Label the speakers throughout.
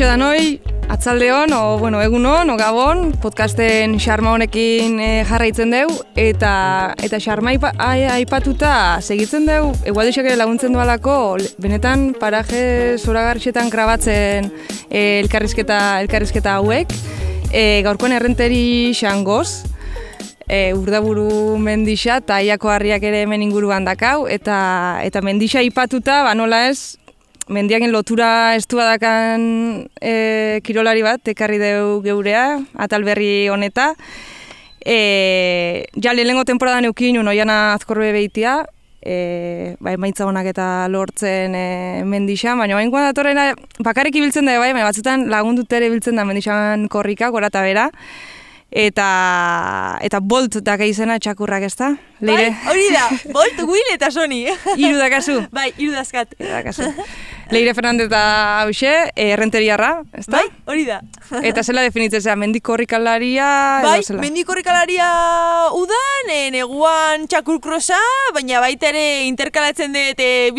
Speaker 1: Kaixo da noi, atzaldeon, o, bueno, egun hon, o gabon, podcasten xarma honekin e, jarraitzen deu, eta eta xarma aipa, aipatuta segitzen deu, egualdixak ere laguntzen dualako, benetan paraje zoragartxetan grabatzen e, elkarrizketa, elkarrizketa hauek, e, gaurkoen errenteri xangoz, e, urdaburu mendixa eta harriak ere hemen inguruan dakau, eta, eta mendixa ipatuta, ba nola ez, mendiakin lotura estu badakan e, kirolari bat, ekarri deu geurea, atalberri honeta. E, ja, lehenengo temporada neukin, unoiana azkorbe behitia, e, bai, maitza honak eta lortzen e, mendixan, baina bain datorrena bakarrik ibiltzen da, bai, batzutan lagundut ere ibiltzen da mendixan korrika, gora eta bera, eta eta bolt daka izena txakurrak ez da?
Speaker 2: Leire? Bai, hori da, bolt, will eta soni.
Speaker 1: Iru dakazu?
Speaker 2: Bai, iru dazkat.
Speaker 1: Iru dakazu. Leire Fernandez da hause, errenteriarra, ez da?
Speaker 2: Bai, hori da.
Speaker 1: Eta zela definitzen zera, mendiko horrikalaria?
Speaker 2: Bai, mendiko horrikalaria udan, e, neguan txakurkrosa, baina baita ere interkalatzen dut e,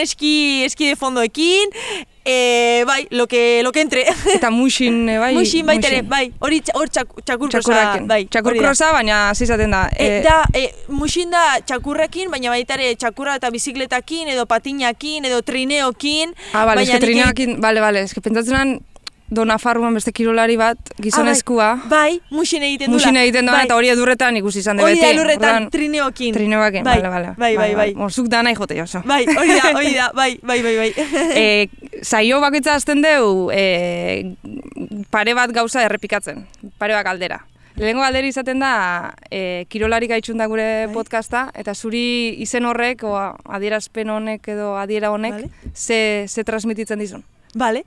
Speaker 2: eski, eski de fondoekin, E, bai, lo que, lo que entre.
Speaker 1: Eta musin, e, bai.
Speaker 2: Musin baita ere, bai. Hori hor txakurkrosa, bai.
Speaker 1: Txakurkrosa, baina zizaten da.
Speaker 2: E, da, e, musin da txakurrekin, baina baita ere txakurra eta bizikletakin, edo patinakin, edo trineokin.
Speaker 1: Ah, bale, eske trineokin, bale, bale, eske pentsatzen Dona Farruan beste kirolari bat, gizonezkua.
Speaker 2: Ah, bai, bai, musin egiten dula.
Speaker 1: Musin egiten dula, bai. eta hori edurretan ikusi izan dut.
Speaker 2: Hori edurretan, trineokin.
Speaker 1: Trineokin,
Speaker 2: bai,
Speaker 1: bale, bale.
Speaker 2: Bai, bai, bai.
Speaker 1: Morzuk da nahi jote, oso.
Speaker 2: Bai, hori da, hori da, bai, bai, bai, bai.
Speaker 1: e, zaio bakitza azten deu, e, pare bat gauza errepikatzen, pare bat galdera. Lehenko galdera izaten da, e, kirolarik gaitxun da gure bai. podcasta, eta zuri izen horrek, o adierazpen honek edo adiera honek, vale. ze, ze transmititzen dizun.
Speaker 2: Bale,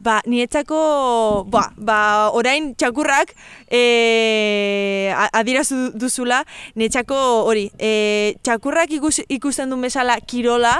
Speaker 2: ba, nietzako, ba, ba, orain txakurrak e, adirazu duzula, nietzako hori, e, txakurrak ikus, ikusten duen bezala kirola,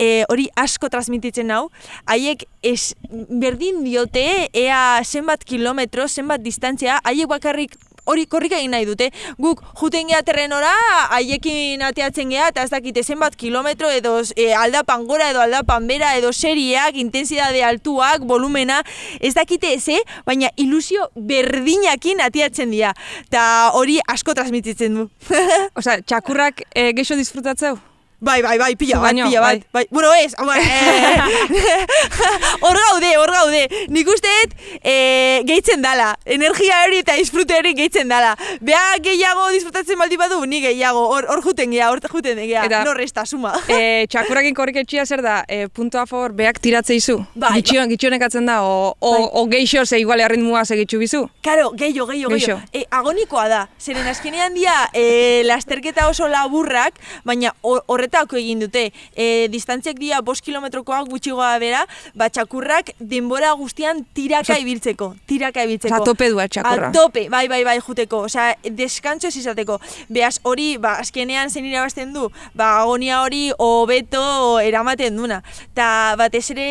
Speaker 2: e, hori asko transmititzen hau, haiek es, berdin diote, ea zenbat kilometro, zenbat distantzia, haiek bakarrik hori korrika egin nahi dute. Guk juten geha terrenora, haiekin ateatzen geha, eta ez dakite zenbat kilometro edo e, aldapan gora edo aldapan bera edo serieak, intensidade altuak, volumena, ez dakite ez, eh? baina ilusio berdinakin ateatzen dira. Ta hori asko transmititzen du.
Speaker 1: Osa, txakurrak e, geixo disfrutatzeu?
Speaker 2: Bai, bai, bai, pila bat, pila bat, bai. bai. Bueno, ez, eh. hor gaude, hor gaude. Nik usteet, e, gehitzen dala. Energia hori eta disfrute hori gehitzen dala. Bea gehiago disfrutatzen baldi badu, ni gehiago, hor, hor juten geha, hor juten geha. Eta, no resta, suma.
Speaker 1: e, txakurakin korrik etxia zer da, e, punto a favor, beak tiratze izu?
Speaker 2: Bai,
Speaker 1: Gitxion, bai. Da, o, o, bai. o geixo ze igual erritmua segitxu bizu?
Speaker 2: Karo, gehiago, gehiago, gehiago. E, agonikoa da, zeren azkenean dia, e, lasterketa oso laburrak, baina horre horretako egin dute. E, distantziak dira bost kilometrokoak gutxigoa bera, ba, txakurrak denbora guztian tiraka ibiltzeko. Tiraka ibiltzeko.
Speaker 1: Osa, tope duak txakurra.
Speaker 2: A tope, bai, bai, bai, juteko. Osa, deskantzo ez izateko. Beaz, hori, ba, azkenean zen irabazten du, ba, agonia hori hobeto eramaten duna. Ta, batez ere,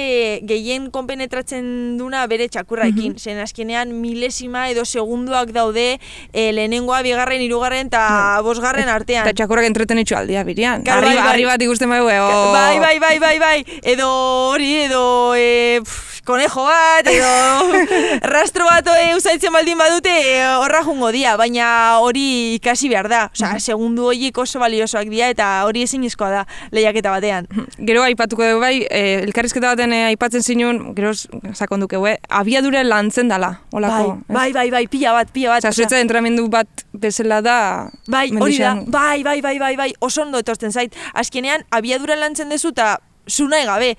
Speaker 2: gehien konpenetratzen duna bere txakurraekin. Mm Zen, azkenean, milesima edo segunduak daude e, lehenengoa, bigarren, irugarren, eta no. bosgarren artean.
Speaker 1: Eta txakurrak entreten itxu aldia, birian. Arriba, bai, bat ikusten bai,
Speaker 2: bai, bai, bai, bai, bai, edo hori, edo, e, konejo bat, edo rastro bat e, usaitzen baldin badute e, horra jungo dia, baina hori ikasi behar da. Osa, segundu horiek oso baliosoak dira eta hori ezin izkoa da lehiaketa batean.
Speaker 1: Gero aipatuko dugu bai, e, elkarrizketa baten e, aipatzen zinun, gero sakonduke, we, abiadure lantzen dala, holako.
Speaker 2: Bai, bai, bai, bai, pila bat, pila bat.
Speaker 1: Osa, zuetza entramendu bat bezala da.
Speaker 2: Bai, hori da, bai, bai, bai, bai, bai, oso ondo etortzen zait. Azkenean, abiadura lantzen dezu eta zunai gabe.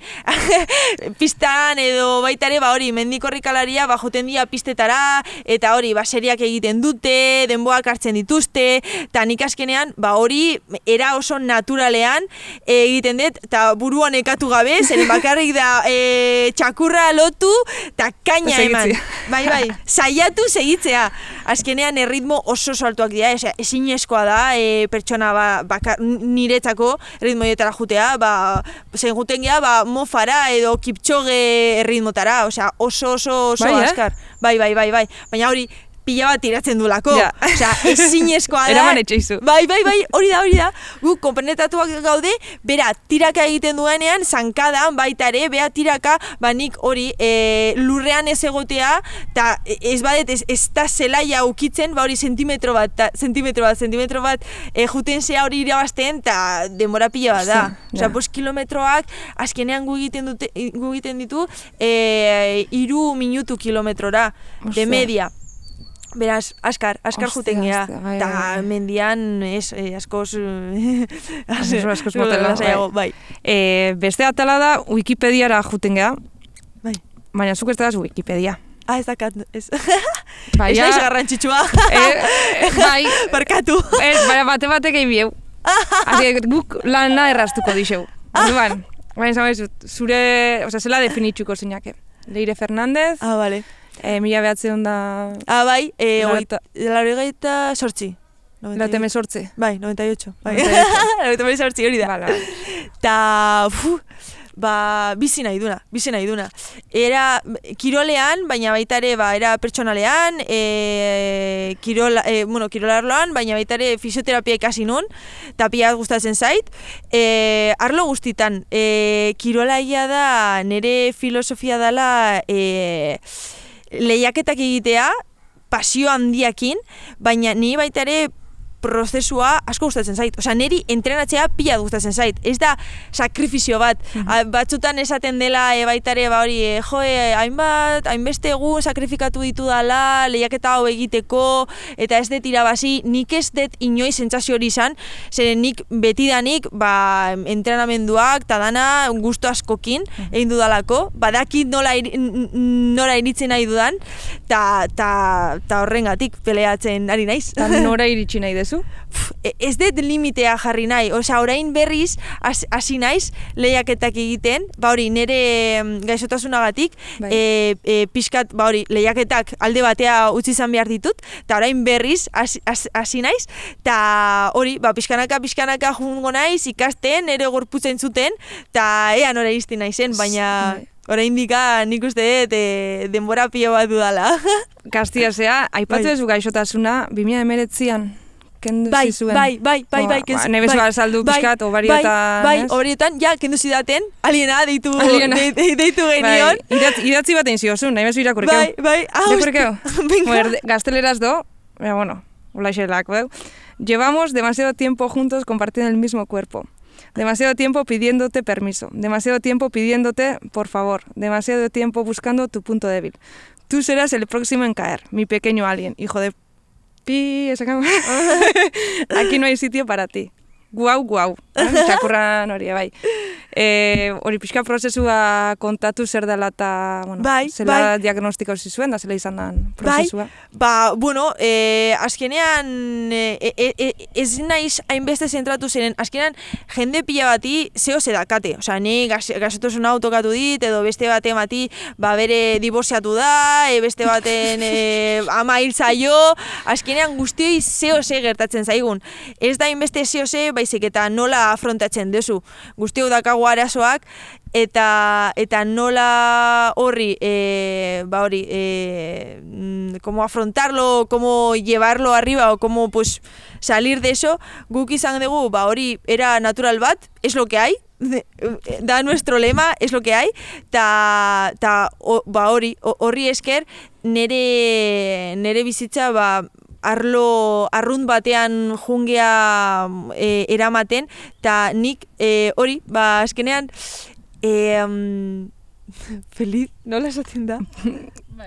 Speaker 2: Pistan edo baitare ba hori mendikorrikalaria ba joten dira pistetara eta hori ba seriak egiten dute, denboak hartzen dituzte, ta nik askenean ba hori era oso naturalean egiten dut ta buruan ekatu gabe, zen bakarrik da e, txakurra lotu ta kaina eman. Bai, bai, saiatu segitzea. Azkenean erritmo oso saltuak dira, ezinezkoa da e, pertsona ba, bakar, niretzako erritmoietara jutea, ba, zen juten geha, ba, mofara edo kiptxoge erritmotara, osea, oso oso oso bai, eh? askar. Bai, bai, bai, bai. Baina hori, pila bat tiratzen dulako.
Speaker 1: Ja.
Speaker 2: Osea, ezinezkoa da.
Speaker 1: Eraman etxeizu.
Speaker 2: Bai, bai, bai, hori da, hori da. Gu, konpenetatuak gaude, bera, tiraka egiten duenean, zankadan, baita ere, bera, tiraka, ba, nik hori, e, lurrean ez egotea, eta ez badet, ez, ez da zelaia ukitzen, ba, hori, sentimetro bat, ta, sentimetro bat, sentimetro bat, e, juten zea hori irabazten, eta denbora pila bat da. Osea, bost kilometroak, azkenean gu egiten, dute, gu egiten ditu, e, iru minutu kilometrora, de media. Beraz, askar, askar juten gea.
Speaker 1: bai,
Speaker 2: Eta
Speaker 1: bai, bai.
Speaker 2: mendian, ez, eh, askoz... eh,
Speaker 1: Askoz- askoz motela,
Speaker 2: lasaiago, bai.
Speaker 1: E, beste atala da Wikipediara juten geha,
Speaker 2: Bai.
Speaker 1: baina zuk ez da Wikipedia.
Speaker 2: Ah, ez dakat, ez.
Speaker 1: Bai,
Speaker 2: ez naiz garrantzitsua.
Speaker 1: E, bai,
Speaker 2: Barkatu.
Speaker 1: ez, baina bate batek egin bieu. Asi, guk lana erraztuko dixeu. Orduan, baina zure, oza, zela definitxuko zinake. Leire Fernandez,
Speaker 2: Ah, vale.
Speaker 1: E, mila behatzen da,
Speaker 2: Ah, bai, eh,
Speaker 1: Laurogeita-
Speaker 2: laurogeita sortzi.
Speaker 1: late mesortze.
Speaker 2: Bai, 98. Bai.
Speaker 1: 98.
Speaker 2: 98 sortzi, hori da.
Speaker 1: Bala,
Speaker 2: Ta, fu, ba, bizi nahi duna, bizi nahi duna. Era kirolean, baina baita ere, ba, era pertsonalean, e, kirola, e, bueno, kirolarloan, baina baita ere fisioterapia ikasi nun, eta pia gustatzen zait. E, arlo guztitan, e, kirolaia da, nire filosofia dela, e, lehiaketak egitea, pasio handiakin, baina ni baita ere prozesua asko gustatzen zait. Osea, neri entrenatzea pila gustatzen zait. Ez da sakrifizio bat. A, batzutan esaten dela e, baita ere ba hori, e, jo, e, hainbat, hainbeste egun sakrifikatu ditu dala, lehiaketa hau egiteko, eta ez dut irabazi, nik ez dut inoiz sentsazio hori izan, zeren nik betidanik, ba, entrenamenduak, eta dana gusto askokin, egin dudalako, badakit nola, iri, nora iritzen nahi dudan, ta, ta, ta horrengatik peleatzen ari naiz.
Speaker 1: eta nora iritsi nahi dezu?
Speaker 2: Pff, e- ez dut limitea jarri nahi, osea, orain berriz has- hasi naiz lehiaketak egiten, ba hori, nire mm, gaixotasunagatik,
Speaker 1: Bai.
Speaker 2: e, e, pixkat, ba hori, lehiaketak alde batea utzi izan behar ditut, eta orain berriz hasi- hasi naiz, eta hori, ba, pixkanaka, pixkanaka jungo naiz, ikasten, nire gorputzen zuten, eta ea nora izti naizen, baina
Speaker 1: Bai.
Speaker 2: orain dika nik uste dut e, denbora pilo bat dudala.
Speaker 1: Kastia aipatu
Speaker 2: Bai.
Speaker 1: duzu gaixotasuna, 2019an, kendu
Speaker 2: bai,
Speaker 1: zizuen.
Speaker 2: bai, bai, bai,
Speaker 1: Ba,
Speaker 2: bai,
Speaker 1: ba,
Speaker 2: kenzu-
Speaker 1: nahi bezu
Speaker 2: bai,
Speaker 1: azaldu
Speaker 2: bai,
Speaker 1: pixkat,
Speaker 2: bai,
Speaker 1: obarioetan,
Speaker 2: Bai,
Speaker 1: ez?
Speaker 2: obarioetan, ja, kendu zidaten, aliena deitu,
Speaker 1: Aliena.
Speaker 2: de, de, deitu
Speaker 1: Bai,
Speaker 2: genion.
Speaker 1: idatzi, idatzi bat egin ziozun, nahi bezu irakurrikeu.
Speaker 2: Bai, bai,
Speaker 1: Irakurrikeu?
Speaker 2: hostia, venga.
Speaker 1: Gazteleraz do, pero bueno, hola xelak, veu. Llevamos demasiado tiempo juntos compartiendo el mismo cuerpo. Demasiado tiempo pidiéndote permiso. Demasiado tiempo pidiéndote, por favor. Demasiado tiempo buscando tu punto débil. Tú serás el próximo en caer, mi pequeño alien. Hijo de pi... esa cama. Aquí no hay sitio para ti. Guau, guau. Eh? Txakurran hori, bai. E, hori pixka prozesua kontatu zer dela eta, bueno,
Speaker 2: Bai,
Speaker 1: zela
Speaker 2: bai.
Speaker 1: diagnostiko zizuen, da zela izan den prozesua.
Speaker 2: Ba, bueno, eh, azkenean e, e, ez naiz hainbeste zentratu ziren, azkenean jende pila bati zeo zedakate. Osea, ni gas- gaixotasuna autokatu dit, edo beste bate bati ba, bere diborziatu da, e, beste baten e, ama hil zaio, azkenean guztioi zeo ze gertatzen zaigun. Ez da hainbeste zeo ze, baizik eta nola afrontatzen duzu. Guztiok dakagu arazoak, eta eta nola horri eh, ba hori eh, cómo afrontarlo cómo llevarlo arriba o cómo pues salir de eso guk izan dugu ba hori era natural bat es lo que hay da nuestro lema es lo que hay ta, ta o, ba hori horri esker nere nere bizitza ba arlo arrunt batean jungea e, eramaten eta nik e, hori ba azkenean e, um, feliz nola esaten da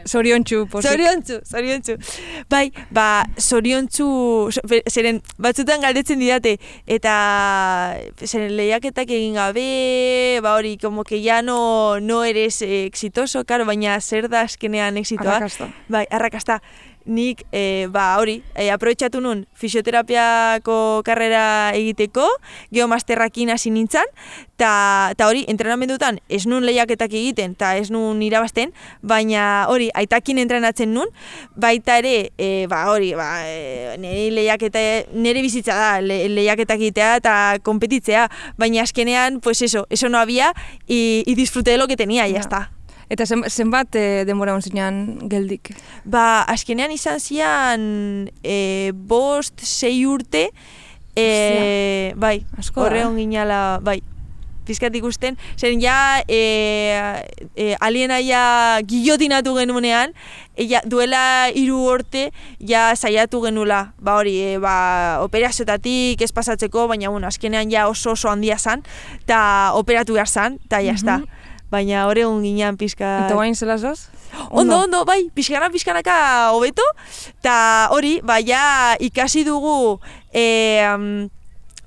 Speaker 1: Zoriontxu, pozik.
Speaker 2: Zoriontzu, zoriontzu. Bai, ba, fe- zeren, batzutan galdetzen didate, eta zeren lehiaketak egin gabe, ba hori, como que ya no, no eres eh, exitoso, karo, baina zer da azkenean exitoa.
Speaker 1: Arrakasta.
Speaker 2: Bai, arrakasta. Nik, e, ba, hori, e, aprobetxatu nun fisioterapiako karrera egiteko, geomasterrakin hasi nintzen, eta hori, entrenamendutan ez nun lehiaketak egiten, eta ez nun irabazten, baina hori, aitakin entrenatzen nun, baita ere, e, ba, hori, ba, e, nire lehiaketa, nire bizitza da, le, lehiaketak egitea eta kompetitzea, baina azkenean, pues eso, eso no había, y, y disfruté de lo que tenía, ya está.
Speaker 1: Eta zen, zenbat e, denbora hon zinean geldik?
Speaker 2: Ba, azkenean izan zian e, bost, sei urte, e, bai,
Speaker 1: Asko
Speaker 2: horre
Speaker 1: eh?
Speaker 2: onginala, bai, pizkat ikusten, zen ja e, e, aliena ja gillotinatu genunean, e, ja, duela hiru urte ja saiatu genula, ba hori, e, ba, operazioetatik ez pasatzeko, baina bueno, azkenean ja oso oso handia zan, eta operatu behar zan, eta jazta.
Speaker 1: Mhm.
Speaker 2: Baina hori onginan pizka...
Speaker 1: Eta guain zela zoz?
Speaker 2: Ondo, ondo, bai, pixkana, pixkanaka hobeto, eta hori, bai, ja, ikasi dugu e, um,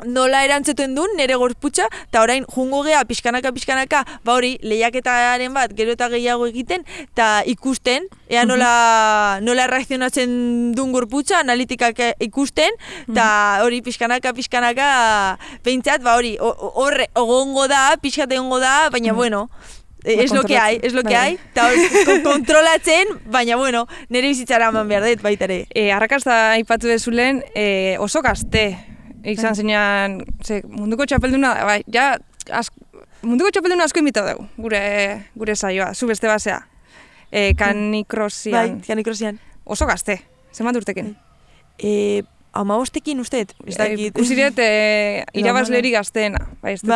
Speaker 2: nola erantzuten duen nire gorputza, eta orain jungo gea pixkanaka, pixkanaka, ba hori, lehiaketaren bat gero eta gehiago egiten, eta ikusten, ea nola, nola reakzionatzen duen gorputza, analitikak e- ikusten, eta hori, pixkanaka, pixkanaka, behintzat, ba hori, ho- ho- horre, egongo da, pixkat egongo da, baina bueno,
Speaker 1: Ba,
Speaker 2: es lo que hay, es lo que
Speaker 1: bai.
Speaker 2: hay, eta kon- kontrolatzen, baina bueno, nire bizitzara eman behar dut baita ere.
Speaker 1: E, arrakasta aipatu dezulen, e, oso gazte. Izan zeinan, ze, munduko txapelduna, bai, ja, ask, munduko txapelduna asko imita dugu, gure, gure saioa, zu beste basea. E,
Speaker 2: Bai,
Speaker 1: kanikrosian,
Speaker 2: kanikrosian.
Speaker 1: oso gazte, zenbat urtekin.
Speaker 2: E, ama bostekin usteet, ez
Speaker 1: E,
Speaker 2: dakit.
Speaker 1: ikusi dut, e, irabazleri gazteena. Bai, ez dut,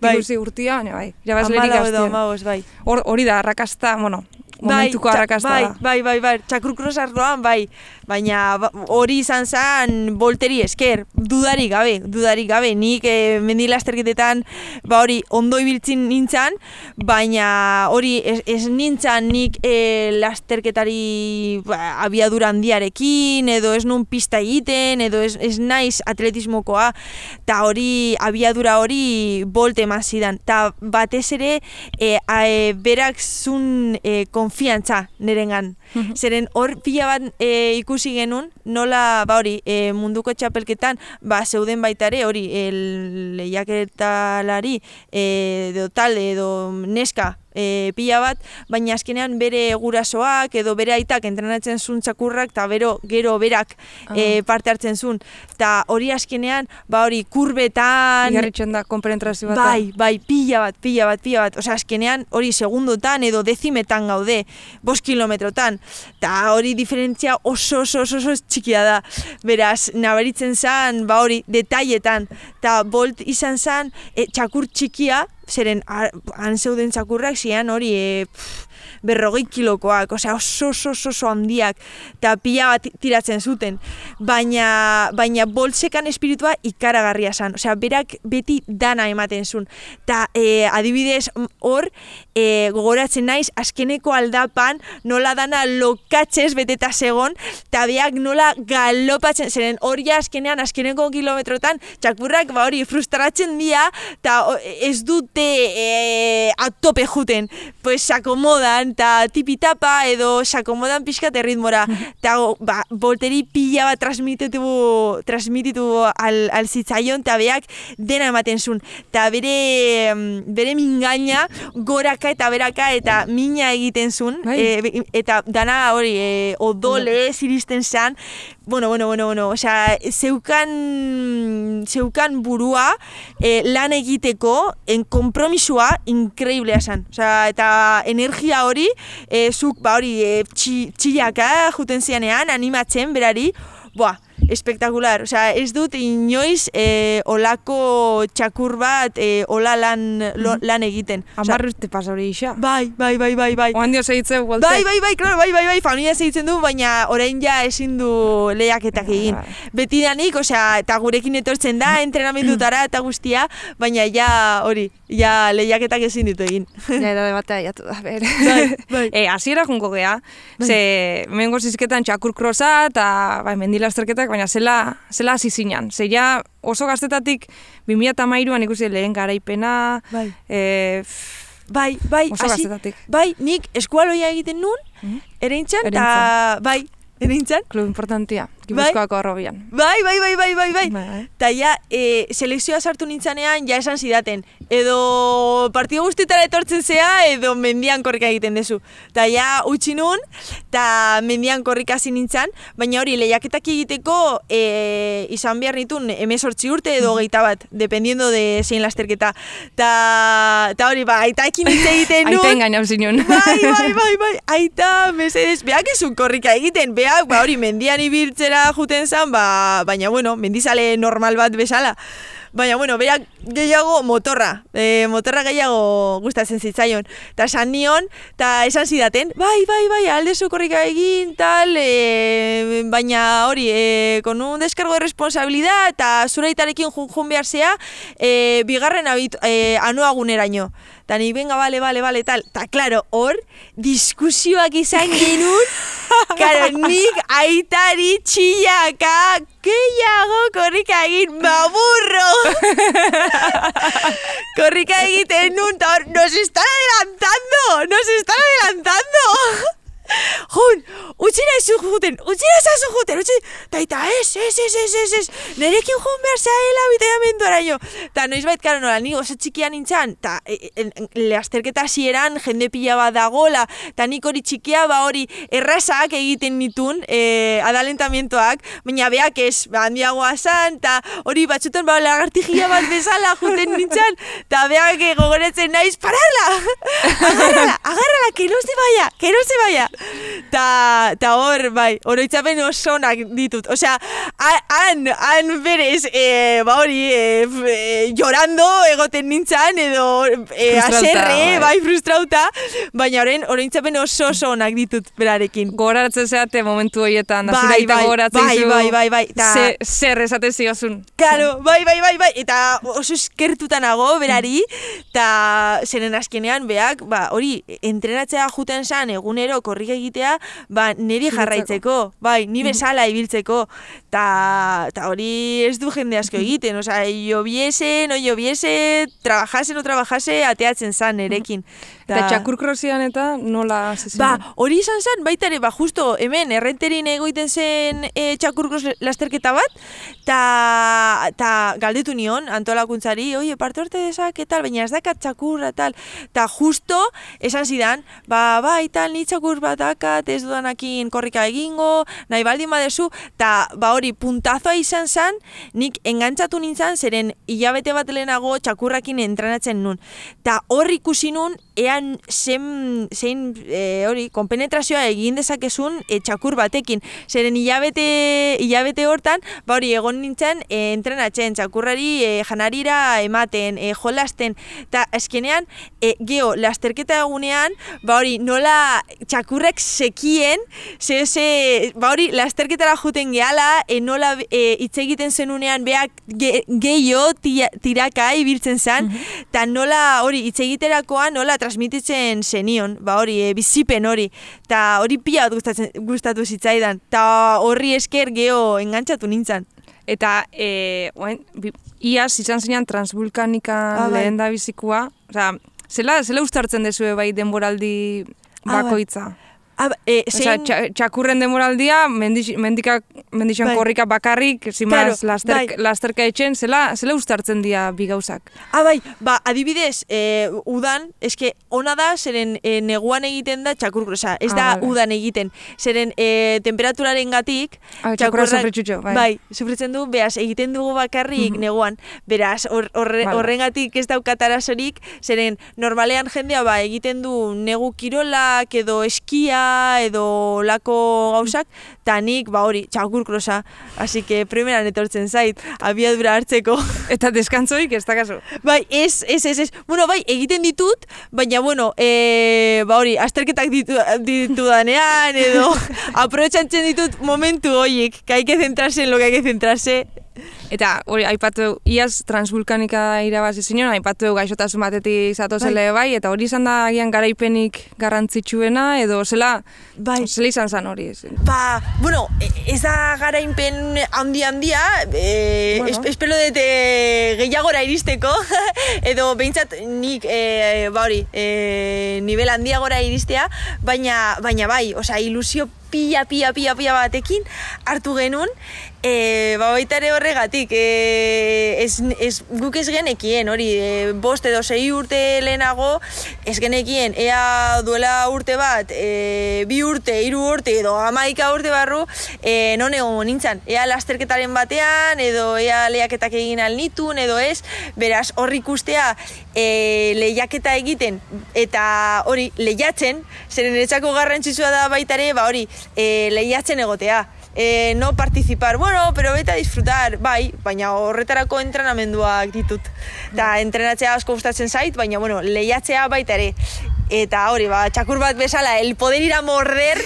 Speaker 2: Bai, bai.
Speaker 1: urtia, baina bai, irabazleri gazteena.
Speaker 2: hamabost, bai.
Speaker 1: Hor- Hori da, arrakasta, bueno, momentuko
Speaker 2: txa-
Speaker 1: arrakasta
Speaker 2: bai. Bai, bai, bai, txakrukros arloan, bai. Baina ba- hori izan zen bolteri esker, dudarik gabe, dudarik gabe. Nik e, mendilasterketetan, ba hori, ondo ibiltzin nintzan, baina hori ez, ez nintzan nik e, lasterketari ba, abiadura handiarekin, edo ez nun pista egiten, edo ez, ez naiz atletismokoa, eta hori abiadura hori bolte eman zidan. Ta batez ere, e, a, e, berak zun e, konfiantza nirengan. Zeren hor pila bat e, ikusi genuen, nola, ba hori, e, munduko txapelketan, ba, zeuden baita ere, hori, el lehiaketalari, e, edo talde, edo neska, e, pila bat, baina azkenean bere gurasoak edo bere aitak entrenatzen zuen txakurrak eta bero, gero berak e, parte hartzen zuen. Eta hori azkenean, ba hori, kurbetan,
Speaker 1: Igarritzen da, konpenetrazio bat.
Speaker 2: Bai, bai, pila bat, pila bat, pila bat. Osea, azkenean hori segundotan edo dezimetan gaude, bost kilometrotan. Ta hori diferentzia oso, oso, oso, oso txikia da. Beraz, nabaritzen zen, ba hori, detailetan. Ta bolt izan zen, e, txakur txikia, zeren han zeuden txakurrak zian hori, e, pff, berrogei kilokoak, osea oso oso oso, handiak, eta pila bat tiratzen zuten. Baina, baina boltsekan espiritua ikaragarria zen, osea berak beti dana ematen zuen. Eta e, adibidez hor, e, gogoratzen naiz, azkeneko aldapan nola dana lokatzez beteta segon, eta beak nola galopatzen, zeren hori azkenean, azkeneko kilometrotan, txakurrak ba hori frustratzen dira, eta ez dute e, atope juten, pues sakomodan, eta tipitapa edo sakomodan pixkat erritmora, eta ba, bolteri pila bat transmititu, transmititu al, al zitzaion, eta beak dena ematen zuen, eta bere, bere mingaina goraka eta beraka eta mina egiten zuen,
Speaker 1: Bai.
Speaker 2: e, eta dana hori, e, odole iristen zen, bueno, bueno, bueno, bueno, osea, zeukan, zeukan burua e, lan egiteko, en kompromisua inkreiblea zen. Osea, eta energia hori, e, zuk, ba hori, e, txi, txillaka juten zianean, animatzen berari, Boa, espektakular. Osea, ez dut inoiz e, olako txakur bat e, ola lan, lo, lan egiten.
Speaker 1: Amar urte pasa hori isa.
Speaker 2: bai, bai, bai, bai, bai.
Speaker 1: Oan dio segitzeu, bolte.
Speaker 2: Bai, bai, bai, claro, bai, bai, bai, familia segitzen du, baina orain ja ezin du lehiaketak egin.
Speaker 1: Bai.
Speaker 2: Beti danik, osea, eta gurekin etortzen da, entrenamendutara eta guztia, baina ja, hori, ja lehiaketak ezin ditu egin.
Speaker 1: Ja, edade batea jatu da, ber.
Speaker 2: Bai, bai.
Speaker 1: e, hasiera junko gea, ze, mengo zizketan txakur krosa, eta bai, mendilasterketak, baina zela, zela hasi zinan. Ze ja, oso gaztetatik, 2008an ikusi lehen garaipena,
Speaker 2: Bai.
Speaker 1: e,
Speaker 2: Bai, bai,
Speaker 1: oso
Speaker 2: hasi- bai, nik eskualoia egiten nun,
Speaker 1: Mhm.
Speaker 2: ereintzan, eta
Speaker 1: Ereintzan.
Speaker 2: bai, ereintzan,
Speaker 1: Klub importantia. Gipuzkoako arrobian.
Speaker 2: Bai, bai, bai, bai, bai, bai.
Speaker 1: Bai.
Speaker 2: Ta ja, e, selekzioa sartu nintzanean, ja esan zidaten. Edo partido guztietara etortzen zea, edo mendian korrika egiten dezu. Ta ja, utzi nun, ta mendian korrika hasi nintzan, baina hori, lehiaketak egiteko, e, izan behar nitun, emezortzi urte edo geita bat, dependiendo de zein lasterketa. Ta, ta hori, ba, aitakin hitz egiten nun.
Speaker 1: Aita engainau zinun.
Speaker 2: Bai, bai, bai, bai, aita, mesedes, beak ezun korrika egiten, beak, ba hori, mendian ibiltzera juten zan, ba, baina, bueno, mendizale normal bat bezala. Baina, bueno, berak gehiago motorra, e, motorra gehiago gustatzen zitzaion. Ta esan nion, ta esan zidaten, bai, bai, bai, aldezu korrika egin, tal, e, baina hori, e, con un descargo de responsabilidad, eta zureitarekin jun, jun behar zea, e, bigarren abit, e, anuaguneraino. Ta ni, venga, vale, vale, vale, tal. Ta, claro, hor, diskusioak izan genuen, Claro, nik aitari txillaka, gehiago korrika egin, baburro! korrika egiten nun, hor, nos están adelantando, nos están adelantando! Jun, utxira ez juten, utxira ez juten, utxi, ta eta ez, ez, ez, ez, ez, ez, nerekin jun behar zaela bitaiamendu araño. Ta noiz bait, karo, nola, ni oso txikia nintzen, ta e, e, lasterketa hasieran jende pila bat dagola, ta nik hori txikia, ba hori errazak egiten nitun, e, adalentamientoak, baina beak ez, ba, handiagoa zan, ta hori batzutan, ba, lagartijia bat bezala juten nintzen, ta beak gogoretzen naiz, pararla, agarrala, agarrala, que no se vaya, que no se vaya. Ta, ta hor, bai, oroitzapen oso onak ditut. Osea, han, han berez, e, ba hori, e, e, llorando egoten nintzan, edo e, aserre,
Speaker 1: bai.
Speaker 2: bai, frustrauta, baina orain oroitzapen oso oso onak ditut berarekin.
Speaker 1: Gogoratzen zeate momentu horietan, da
Speaker 2: Bai,
Speaker 1: zure aita
Speaker 2: bai,
Speaker 1: gogoratzen
Speaker 2: bai, bai, bai, bai, ta-
Speaker 1: ze- zer esate ziozun.
Speaker 2: Claro, bai, bai, bai, bai, eta oso eskertuta nago berari, eta zeren azkenean beak, ba, hori, entrenatzea juten san egunero korrik egitea, ba, niri jarraitzeko, bai, ni bezala ibiltzeko, eta ta hori ez du jende asko egiten, osea, lloviese, no lloviese, trabajase, no trabajase, ateatzen zan nerekin.
Speaker 1: Eta txakurkrosian eta nola zezien?
Speaker 2: Ba, hori izan zen, baita ere, ba, justo hemen errenterin egoiten zen e, txakurkos lasterketa bat, ta, ta galdetu nion, antolakuntzari, oie, parte horte desak, tal, baina ez dakat txakurra, tal, ta justo, esan zidan, ba, bai, tal, ni txakur bat dakat, ez dudanakin korrika egingo, nahi baldin badezu, ta, ba, hori, puntazoa izan zen, nik engantzatu nintzen, zeren hilabete bat lehenago txakurrakin entrenatzen nun. Ta hor ikusi nun, ean zen, zein, e, hori, konpenetrazioa egin dezakezun e, txakur batekin. Zeren hilabete, hilabete hortan, ba hori, egon nintzen e, entrenatzen, txakurrari e, janarira ematen, e, jolasten, eta azkenean, e, geho, lasterketa egunean, ba hori, nola txakurrek sekien, ze, ze, ba hori, lasterketara juten gehala, e, nola e, egiten zenunean beak ge, gehiago tia- tiraka ibiltzen zen, eta nola hori hitz egiterakoan nola transmititzen zenion, ba hori, e, bizipen hori, eta hori pila bat gustatu zitzaidan, eta horri esker geho engantzatu nintzen.
Speaker 1: Eta, e, oain, bi, iaz izan zinean transvulkanika
Speaker 2: Ah, bai.
Speaker 1: lehen da bizikoa. Osea, zela, zela ustartzen dezue bai denboraldi
Speaker 2: Ah, bai.
Speaker 1: bakoitza.
Speaker 2: Ah, ba, e, zein,
Speaker 1: txa- txakurren demoraldia, mendix, mendika, mendixan
Speaker 2: Bai.
Speaker 1: korrika bakarrik, zimaz,
Speaker 2: Claro,
Speaker 1: laster,
Speaker 2: bai.
Speaker 1: lasterka etxen, zela, zela ustartzen dira bi gauzak.
Speaker 2: Ah, bai, ba, adibidez, e, udan, eske ona da, zeren e, neguan egiten da txakur, osea, ez
Speaker 1: Ah,
Speaker 2: da
Speaker 1: vale.
Speaker 2: udan egiten, zeren e, temperaturaren gatik,
Speaker 1: Ah, txakurra sufritxutxo, bai.
Speaker 2: bai, sufritzen du, beraz, egiten dugu bakarrik neguan, beraz, hor- horre,
Speaker 1: Vale.
Speaker 2: horrengatik ez daukat arazorik, zeren normalean jendea ba, egiten du negu kirolak, edo eskia, edo lako gauzak, eta nik, ba hori, txakur krosa, así que primeran etortzen zait, abiadura hartzeko.
Speaker 1: Eta deskantzoik ez da kaso.
Speaker 2: Bai, ez, ez, ez, ez. Bueno, bai, egiten ditut, baina, bueno, e, ba hori, asterketak ditu, ditudanean, edo aprobetxantzen ditut momentu horiek, que hay que centrarse en lo que hay que centrarse.
Speaker 1: Eta hori aipatu iaz transvulkanika irabazi zinen, aipatu gaixotasun batetik zatozele bai. eta hori izan da agian garaipenik garrantzitsuena, edo zela,
Speaker 2: Bai.
Speaker 1: zela izan zen hori.
Speaker 2: Ba, bueno, e- ez da garainpen handi handia, e,
Speaker 1: Bueno.
Speaker 2: es- espero dut e, gehiagora iristeko, edo behintzat nik, e, ba hori, e, nivel handiagora iristea, baina, baina bai, osea, ilusio pila, pila, pila, pila batekin hartu genuen, e, ba, baita ere horregatik, e, ez, ez, guk ez genekien, hori, e, bost edo sei urte lehenago, ez genekien, ea duela urte bat, e, bi urte, hiru urte, edo amaika urte barru, e, non egon nintzen, ea lasterketaren batean, edo ea lehiaketak egin alnitun, edo ez, beraz, horri ikustea, e, lehiaketa egiten, eta hori, lehiatzen, zeren etxako garrantzitsua da baita ere, ba hori, e, lehiatzen egotea. E, no participar, bueno, pero beta disfrutar, bai, baina horretarako entrenamenduak ditut. Da, entrenatzea asko gustatzen zait, baina, bueno, lehiatzea baita ere. Eta hori, ba, txakur bat bezala, el poder ir a morder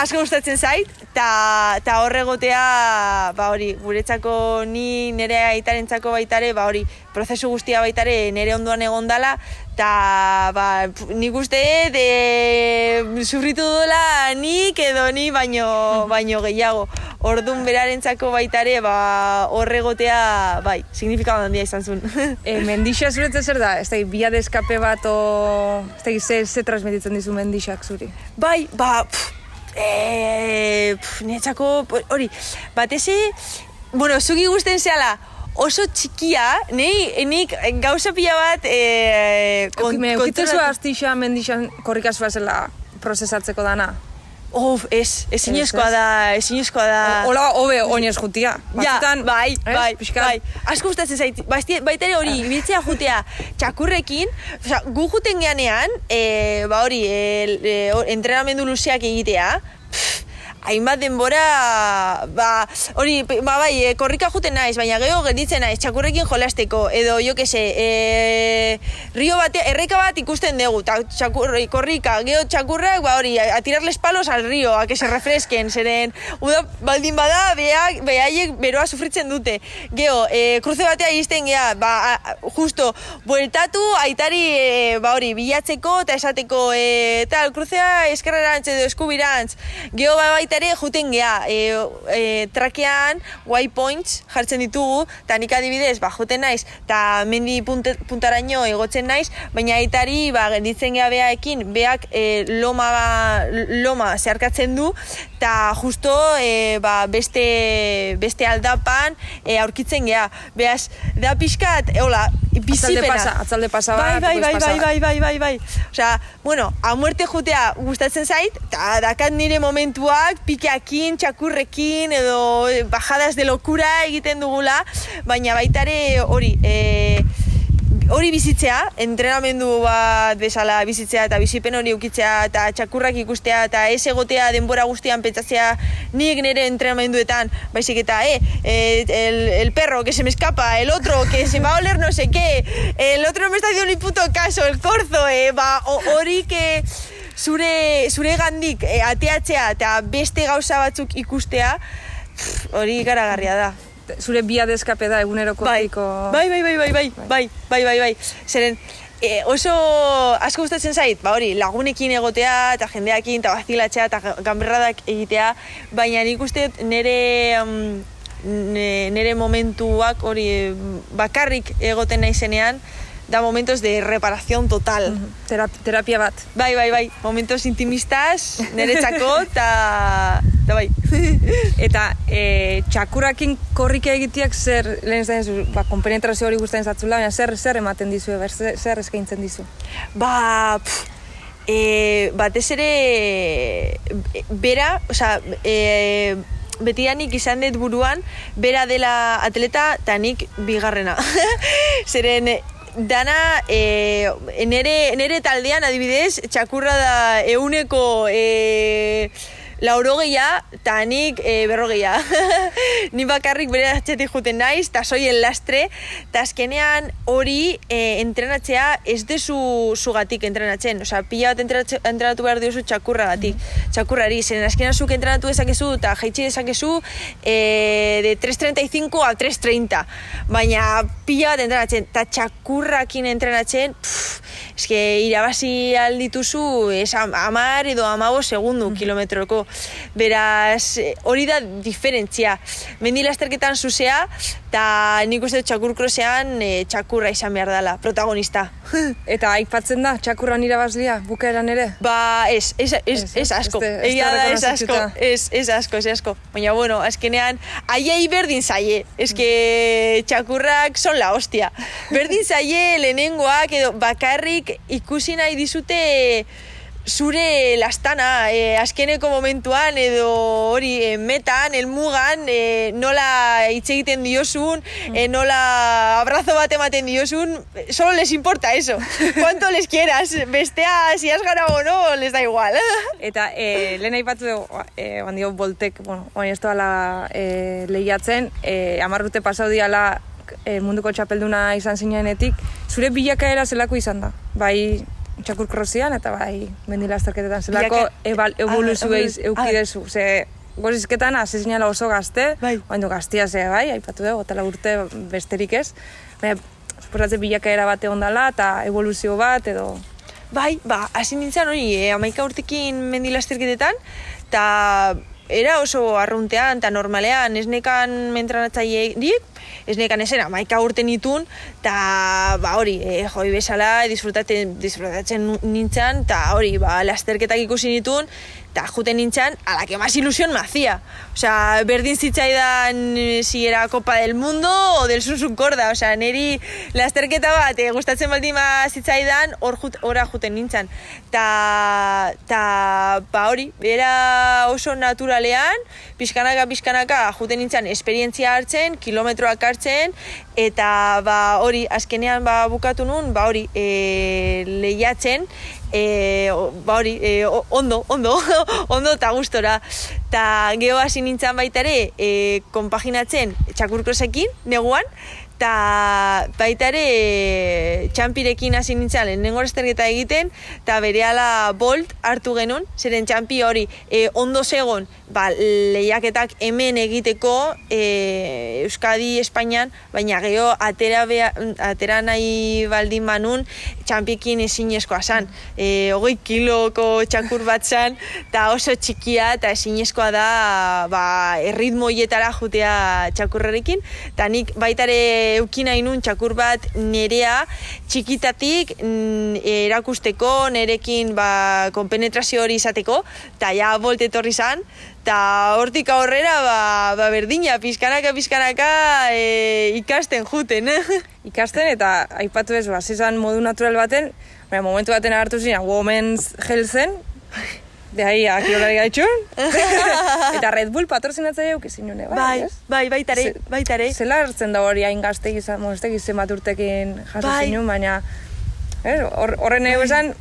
Speaker 2: asko gustatzen zait, eta ta horregotea, ba hori, guretzako ni nire aitarentzako baitare, ba hori, prozesu guztia baitare nire ondoan egondala, eta ba, nik uste de zurritu dola nik edo ni baino, baino gehiago. Ordun berarentzako baitare ba, horregotea bai, signifikatu handia izan zuen.
Speaker 1: e, mendixa zuretzen zer da? Ez da, bia deskape bat o... Ez da, ze, ze transmititzen dizu mendixak zuri?
Speaker 2: Bai, ba, pff, e, pff, hori, bateze, bueno, zugi guzten zehala, oso txikia, nei, nik gauza pila bat... E,
Speaker 1: kon, Eukime, ukitzu astixa mendixan korrikazua zela prozesatzeko dana?
Speaker 2: Of, ez, ez inezkoa da, ez inezkoa da.
Speaker 1: Ola, hobe, oinez jutia.
Speaker 2: Ja, bai, bai, bai. Asko gustatzen zait, baita ere hori, biltzea jutea txakurrekin, oza, gu juten geanean, e, ba hori, e, e, entrenamendu luzeak egitea, hainbat denbora, ba, hori, ba, bai, e, korrika juten naiz, baina geho gelditzen naiz, txakurrekin jolasteko, edo, jo que se, e, rio bate, erreka bat ikusten dugu, ta, txakurri, korrika, geho txakurrak, ba, hori, a, tirarles palos al rio, a que se refresken, zeren, uda, baldin bada, beak, behaiek beroa sufritzen dute, geho, e, kruze batea izten geha, ba, a, justo, bueltatu, aitari, e, ba, hori, bilatzeko, eta esateko, e, tal, kruzea eskerrerantz edo eskubirantz, geho, ba, bai, baita ere juten gea e, e, trakean white points jartzen ditugu eta nik adibidez ba, juten naiz eta mendi punt, puntaraino egotzen naiz baina aitari ba, genditzen gea beaekin beak e, loma, loma zeharkatzen du eta justo e, ba, beste, beste aldapan e, aurkitzen gea. Beaz da pixkat e, hola
Speaker 1: Atzalde pasa, atzalde pasa
Speaker 2: bai, bai, bai, bai, bai, bai, bai, bai, Osea, bueno, a muerte jutea gustatzen zait, eta dakat nire momentuak pikeakin, txakurrekin edo eh, bajadas de locura egiten dugula, baina baitare hori, e, hori bizitzea, entrenamendu bat bezala bizitzea eta bizipen hori ukitzea eta txakurrak ikustea eta ez egotea denbora guztian pentsatzea nik nire entrenamenduetan, baizik eta, eh, el, el perro que se me escapa, el otro que se va a oler no sé qué, el otro no me está haciendo ni puto caso, el corzo, eh, ba, hori que zure, zure gandik e, ateatzea eta beste gauza batzuk ikustea, hori garagarria da.
Speaker 1: Zure bia deskape da eguneroko
Speaker 2: bai. bai, bai, bai, bai, bai, bai, bai, bai, bai, zeren, e, oso asko gustatzen zait, ba hori, lagunekin egotea eta jendeakin eta bazilatzea eta gamberradak egitea, baina nik uste nire um, nire momentuak hori bakarrik egoten naizenean, da momentos de reparación total.
Speaker 1: terapia bat.
Speaker 2: Bai, bai, bai. Momentos intimistas, nire txako, eta... bai.
Speaker 1: eta e, txakurakin korrike egiteak zer, lehen zain zu, ba, kompenetrazio hori guztain zatzula, baina zer, zer ematen dizu, ber, zer, zer eskaintzen dizu?
Speaker 2: Ba, pff, e, batez ere, bera, oza, e, betianik izan dut buruan, bera dela atleta, eta nik bigarrena. Zeren, dana e, nere, nere taldean adibidez txakurra da euneko e, laurogeia, eta nik e, berrogeia. Ni bakarrik bere atxetik juten naiz, eta soien lastre, eta azkenean hori e, entrenatzea ez dezu zugatik entrenatzen. Osa, pila bat entrenatu behar diozu txakurra gatik. Mm. Txakurrari, zen azkenean zuk entrenatu dezakezu, eta jaitsi dezakezu e, de 3.35 a 3.30. Baina pila bat entrenatzen, eta txakurrakin entrenatzen, pff, eske irabazi aldituzu, es amar edo amabo segundu mm. kilometroko Beraz, hori da diferentzia. Mendi lasterketan zuzea, eta nik uste txakur krosean e, txakurra izan behar dela, protagonista.
Speaker 1: Eta aipatzen da, txakurran irabazlia, bukaeran ere?
Speaker 2: Ba, ez, ez, ez,
Speaker 1: Ez,
Speaker 2: asko. Egia
Speaker 1: da
Speaker 2: ez asko. Ez, ez asko, ez asko. Baina, bueno, azkenean, aiei berdin zaie. Ez que txakurrak son la hostia. Berdin zaie lehenengoak edo bakarrik ikusi nahi dizute zure lastana, e, azkeneko momentuan edo hori e, metan, elmugan, e, nola hitz egiten diozun, e, nola abrazo bat ematen diozun, solo les importa eso. Cuanto les quieras, bestea, si has ganado o no, les da igual.
Speaker 1: Eta e, lehen aipatu dugu, e, bandio boltek, bueno, oin ez doala e, lehiatzen, e, amarrute pasau diala e, munduko txapelduna izan zinenetik, zure bilakaera zelako izan da? Bai txakur eta bai mendilazterketetan zelako ebal,
Speaker 2: Ah, ah,
Speaker 1: eukidezu, ze gozizketan hasi zinela oso gazte,
Speaker 2: Bai.
Speaker 1: oaindu gaztia ze bai, aipatu dugu, otela urte besterik ez, baina, suposatzen bilakaera bat egon dela eta evoluzio bat edo...
Speaker 2: Bai, ba, hasi nintzen hori, eh, amaika urtekin mendi lasterketetan, eta era oso arruntean eta normalean esnekan mentranatzailerik, esnekan esena amaika urte nitun, eta ba hori, eh, joi bezala disfrutatzen, disfrutatzen nintzen, eta hori, ba, lasterketak ikusi nitun, eta juten nintzen, a la que más ilusión hacía. O sea, berdin zitzaidan eh, si era Copa del Mundo o del Sunsun Korda. O sea, neri lasterketa bat eh, gustatzen baldin ba zitzaidan, hor jut, ora juten nintzen. Ta, ta, ba hori, era oso naturalean, pixkanaka, pixkanaka, juten nintzen esperientzia hartzen, kilometroak hartzen, eta ba hori, azkenean ba bukatu nun, ba hori, e, lehiatzen, e, hori, e, ondo, ondo, ondo eta gustora. Ta geho hasi nintzen baita ere, e, konpaginatzen txakurkrosekin, neguan, eta baita ere txampirekin hasi nintzen lehenengo esterketa egiten, eta berehala bolt hartu genuen, zeren txampi hori e, ondo zegon, ba, lehiaketak hemen egiteko e, Euskadi, Espainian, baina geho atera, bea, atera nahi baldin manun txampiekin ezinezkoa zan. E, hogei kiloko txakur bat zan, eta oso txikia eta ezinezkoa da ba, erritmo hietara jutea txakurrerekin, eta nik baitare eukin nahi nun txakur bat nerea txikitatik mm, erakusteko, nerekin ba, konpenetrazio hori izateko, eta ja bolt etorri zan, eta hortik aurrera ba, ba berdina, pizkanaka, pizkanaka e, ikasten juten.
Speaker 1: ikasten eta aipatu ez, zen modu natural baten, baina momentu baten hartu ziren Women's Healthen, de ahí a kirolari gaitxun, eta Red Bull patrozinatzaile euk ezin nune, bai,
Speaker 2: bai,
Speaker 1: ez?
Speaker 2: bai, baitare, baitare.
Speaker 1: Zela hartzen da hori hain gazte izan, bueno, ez dakit zenbat urtekin jaso
Speaker 2: Bai.
Speaker 1: zinun, baina hor- horren ego esan,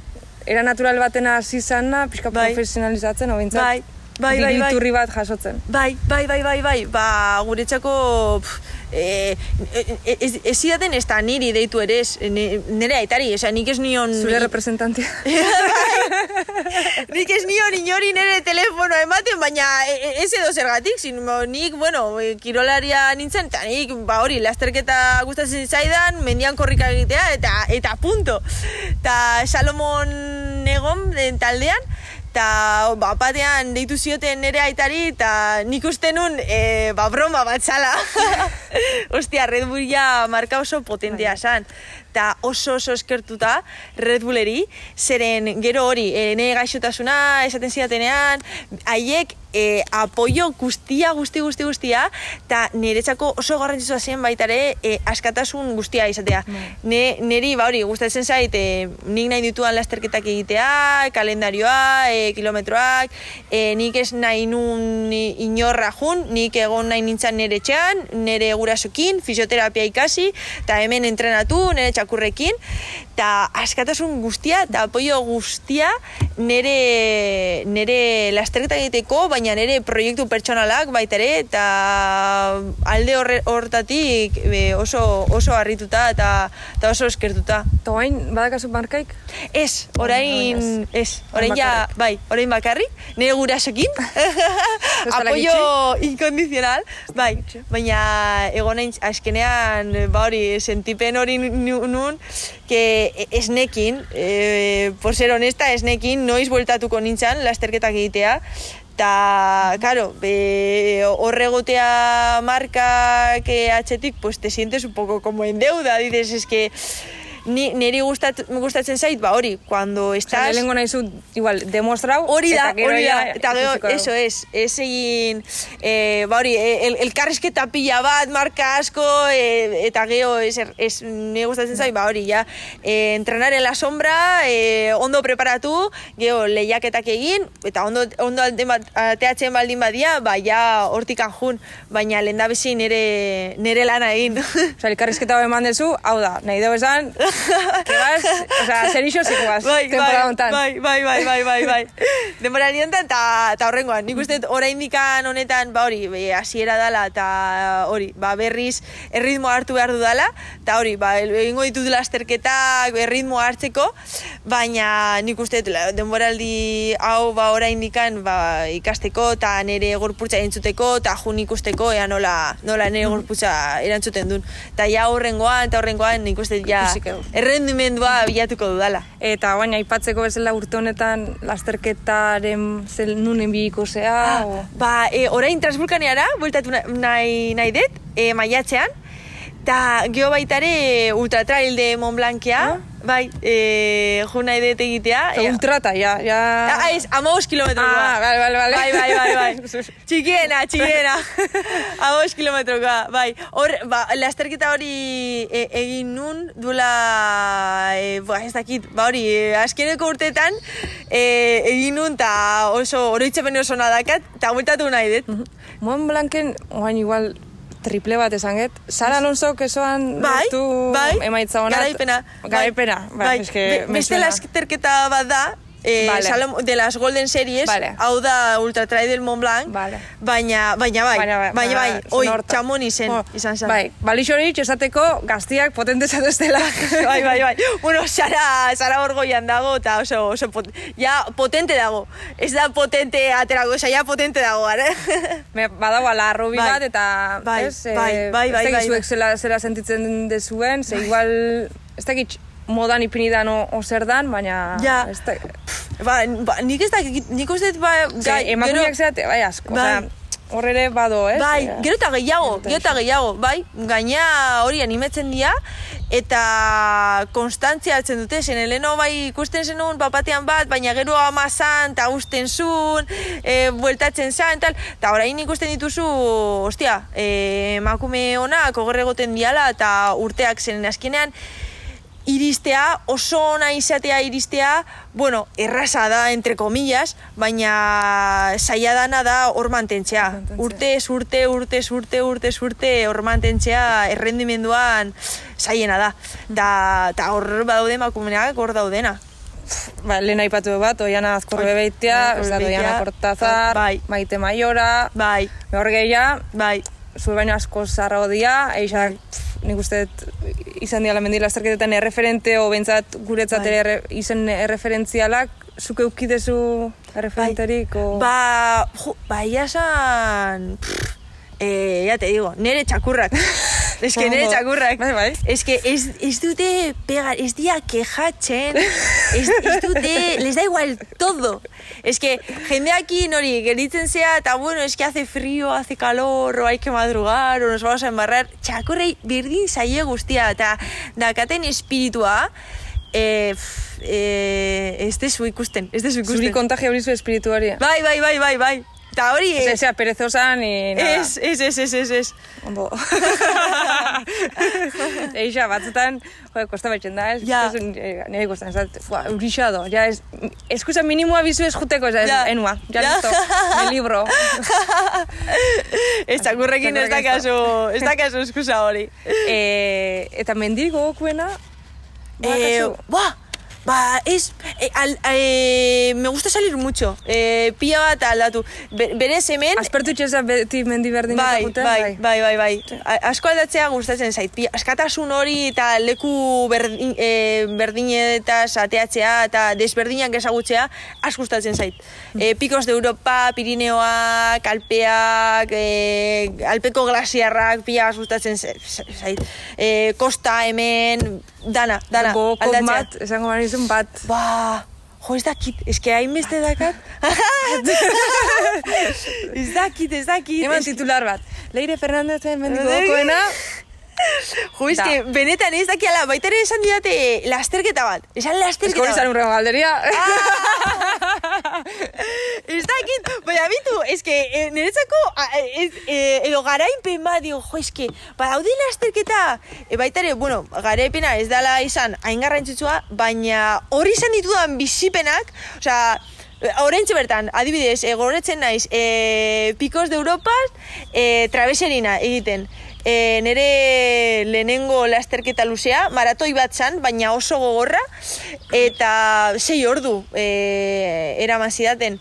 Speaker 1: era natural batena hasi zana, pixka
Speaker 2: Bai.
Speaker 1: profesionalizatzen, obintzat,
Speaker 2: Bai, bai, bai, bai.
Speaker 1: iturri bat jasotzen.
Speaker 2: Bai, bai, bai, bai, bai, ba, guretzako, pf, e, e, ez, ez zidaten ez da niri deitu ere ez, nire aitari, osea, nik ez nion...
Speaker 1: Zure representantia.
Speaker 2: nik ez nion inori nire telefono ematen, baina e- e- ez edo zergatik, sino nik, bueno, e, kirolaria nintzen, eta nik, ba hori, lasterketa gustatzen zaidan, mendian korrika egitea, eta eta punto. Eta Salomon egon den taldean, eta ba, batean deitu zioten nire aitari, eta nik uste nun, e, ba, broma bat zala. Ostia, Red Bull ja marka oso potentea zan. Eta oso oso eskertuta Red Bulleri, zeren gero hori, e, nire gaixotasuna esaten zidatenean, haiek e, apoio guztia, guzti, guzti, guztia, eta niretzako oso garrantzitsua zen baitare e, askatasun guztia izatea. Ne, neri, ba hori, gustatzen zait, e, nik nahi dituan lasterketak egitea, kalendarioa, e, kilometroak, e, nik ez nahi nun inorra jun, nik egon nahi nintzen nire etxean, nire gurasokin, fisioterapia ikasi, eta hemen entrenatu, nire txakurrekin, eta askatasun guztia, eta apoio guztia nire, nire lasterketa egiteko, baina nire proiektu pertsonalak baita ere, eta alde horre, hortatik e, oso, oso harrituta eta, eta oso eskertuta.
Speaker 1: Eta orain, badakazu markaik?
Speaker 2: Ez, orain, ez, orain ja, bai, orain bakarrik, nire gurasokin, apoio inkondicional, bai, baina egon nahi azkenean, ba hori, sentipen hori nu- nun, que esnekin, e, por ser honesta, esnekin noiz bueltatuko nintzen lasterketak egitea, Ta, claro, be, horregotea markak eh, atxetik, pues te sientes un poco como en deuda, dices, es que ni, niri gustat, gustatzen zait, ba hori, cuando
Speaker 1: Osa,
Speaker 2: estás...
Speaker 1: lehenko nahi zu, igual, demostrau,
Speaker 2: Hori da, hori da, eta gero, eso es, ez egin, e, ba hori, e, el, elkarrizketa pila bat, marka asko, e, eta gero, ez, ez, nire gustatzen zait, ba hori, ja, e, entrenar en la sombra, e, ondo preparatu, gero, lehiaketak egin, eta ondo, ondo ateatzen baldin badia, ba, ja, hortikan jun, baina lehen da bezi nire, nire lana egin.
Speaker 1: Osa, elkarrizketa eman dezu, hau da, nahi dugu esan, osa, zer iso zikoaz,
Speaker 2: bai,
Speaker 1: temporada
Speaker 2: bai,
Speaker 1: honetan.
Speaker 2: bai, bai, bai, bai, bai, bai. Denbora honetan eta horrengoan. Nik uste dut oraindikan honetan, ba hori, hasiera dala eta hori, ba berriz erritmo hartu behar dudala, eta hori, ba egingo ditut lasterketak erritmo hartzeko, baina nik uste denboraldi hau ba oraindikan ba ikasteko eta nire gorputza entzuteko eta jun ikusteko ea nola, nola nire gorputza erantzuten duen. Eta ja horrengoan eta horrengoan nik uste ja
Speaker 1: Ikusiko dugu.
Speaker 2: Errendimendua bilatuko dudala.
Speaker 1: Eta baina aipatzeko bezala urte honetan lasterketaren zel nunen bihiko zea, o...
Speaker 2: Ba, e, orain Transvulkaneara, bueltatu na- nahi, nahi dut, e, maiatzean, eta geho baitare ultratrail de Mont Blancea, bai, e, jo nahi dut egitea.
Speaker 1: Eta ultrata, ja, ja...
Speaker 2: Ah, ez, amabos kilometrokoa.
Speaker 1: Ah, bale, bale, bale.
Speaker 2: Bai, bai, bai, bai. Txikiena, txikiena. amabos kilometrokoa, bai. Hor, ba, lasterketa hori e, egin nun, duela, e, ba, ez dakit, ba hori, e, azkeneko urteetan e, egin nun, eta oso, oroitzapen oso nadakat, eta bueltatu nahi dut.
Speaker 1: Mont Blanken, oain igual, triple bat esan get. Sara Alonso, kesoan
Speaker 2: Bai,
Speaker 1: lortu
Speaker 2: bai,
Speaker 1: emaitza honat.
Speaker 2: garaipena.
Speaker 1: Garaipena, bai, eske,
Speaker 2: Be- beste lasterketa bat da, eh,
Speaker 1: Vale.
Speaker 2: Salom- de las Golden Series,
Speaker 1: Vale.
Speaker 2: hau da Ultra Trail del Mont Blanc,
Speaker 1: Vale.
Speaker 2: baina, baina bai, baina bai, baina bai, oi,
Speaker 1: zen horta.
Speaker 2: txamon izen,
Speaker 1: Oh,
Speaker 2: izan zen.
Speaker 1: Bai, balixorik esateko gaztiak potente zateztela.
Speaker 2: bai, bai, bai. Bueno, Sara, Sara Borgoian dago, eta oso, oso pot, ja, potente dago. Ez da potente aterako, oza, ja potente dago, gara.
Speaker 1: Me, badago ala arrobi
Speaker 2: Bai.
Speaker 1: bat, eta...
Speaker 2: Bai,
Speaker 1: ez, eh,
Speaker 2: bai, bai, bai,
Speaker 1: Ez
Speaker 2: bai,
Speaker 1: dakit zuek
Speaker 2: bai.
Speaker 1: zela, zela sentitzen dezuen, ze igual... Ez dakit modan ipinidan o, o zer dan, baina...
Speaker 2: Ja.
Speaker 1: Ez da,
Speaker 2: ba, ba, nik ez da, nik uste ba,
Speaker 1: gai, emakumeak zeate, bai asko,
Speaker 2: Bai.
Speaker 1: osea, hor ere bado, ez?
Speaker 2: Bai, gero eta gehiago,
Speaker 1: Gero eta
Speaker 2: gehiago, bai, gaina hori animetzen dira, eta konstantzia hartzen dute, zen heleno bai ikusten zenun papatean bat, baina gero amazan, eta usten zun, e, bueltatzen zan, tal, eta orain ikusten dituzu, ostia, e, emakume honak ogorregoten diala, eta urteak zen azkenean, iristea, oso ona izatea iristea, bueno, erraza da, entre comillas, baina saia dana da hor mantentzea. Urtez, urte, urtez, urte, urtez, urte, hor mantentzea errendimenduan saiena da. Da, ta hor badaude emakumeak hor daudena.
Speaker 1: Ba, lehen aipatu bat, Oiana Azkorbe
Speaker 2: Oi,
Speaker 1: beitea, da, Oiana Kortazar,
Speaker 2: bai.
Speaker 1: Maite Maiora,
Speaker 2: Bai,
Speaker 1: hor gehia,
Speaker 2: bai,
Speaker 1: zu baino asko zarrago dia, eixak, pff, nik uste izan diala mendi lasterketetan erreferente, o bentsat guretzat
Speaker 2: Bai.
Speaker 1: ere erre, izen erreferentzialak, zuk eukidezu erreferenterik, o...
Speaker 2: Ba, jo, ba, ia esan... pff, Eh, ya te digo, nere txakurrak. Es que nere txakurrak.
Speaker 1: Bai, bai.
Speaker 2: Es que ez, ez dute pegar, ez dia kejatzen, ez, ez dute, les da igual todo. Es que jendeakin hori geritzen zea, eta bueno, es que hace frío, hace calor, o hay que madrugar, o nos vamos a embarrar. Txakurrei berdin zaie guztia, eta dakaten espiritua, eh, pff, eh, ez dezu ikusten, ez dezu ikusten.
Speaker 1: Zuri kontagia hori zu espirituaria.
Speaker 2: Bai, bai, bai, bai, bai. Eta hori,
Speaker 1: Ose, sea perezosa ni nada.
Speaker 2: ez, ez, ez, ez, ez, ez.
Speaker 1: Ondo. Eixa, batzutan, joder, kosta betxen da, ez?
Speaker 2: Ja.
Speaker 1: Ez, eh, nire gustan, ez da, fua, urixado, ja, ez, eskusa minimoa bizu ez juteko, ez,
Speaker 2: Ja.
Speaker 1: enua, ja,
Speaker 2: Ja.
Speaker 1: listo, me libro.
Speaker 2: Ez txakurrekin ez da kasu, ez da kasu eskusa hori.
Speaker 1: e, eta mendirik gogokuena,
Speaker 2: Eh,
Speaker 1: bakazu?
Speaker 2: ba, Ba, ez, e, al, e, me gusta salir mucho. E, pila bat aldatu. Be, berez hemen...
Speaker 1: Aspertu txeza beti mendi berdin
Speaker 2: Bai, bai, bai, bai, bai. A- Asko aldatzea gustatzen zait. Pi- Askatasun hori eta leku berdin, e, berdinetaz ateatzea eta desberdinak ezagutzea asko gustatzen zait. E, Picos de Europa, Pirineoak, Alpeak, e, Alpeko glasiarrak pila asko gustatzen za- zait. E, Kosta hemen, dana, dana, aldatzea.
Speaker 1: bat, esango manizun bat.
Speaker 2: Ba, jo, ez dakit, eske hainbeste dakat. ez dakit, ez dakit.
Speaker 1: Eman titular bat. Leire Fernandezen mendik gogokoena.
Speaker 2: Jo, eske,
Speaker 1: Da.
Speaker 2: benetan ez dakiala, baita ere esan didate lasterketa bat. Esan
Speaker 1: Ez
Speaker 2: lasterketa
Speaker 1: hori zan
Speaker 2: bat.
Speaker 1: urrengo galderia.
Speaker 2: Ez dakit, baina bitu, eske, e, niretzako, a, e, ez, e, edo garainpen bat, dio, jo, eske, badaude lasterketa, e, baita ere, bueno, garaipena ez dala izan hain garrantzitsua, baina hori izan ditudan bizipenak, osea, Horentxe bertan, adibidez, e, gogoretzen naiz, e, Picos de Europa, e, trabeserina egiten. E, nere lehenengo lasterketa luzea, maratoi bat zan, baina oso gogorra, eta sei ordu e, eraman zidaten.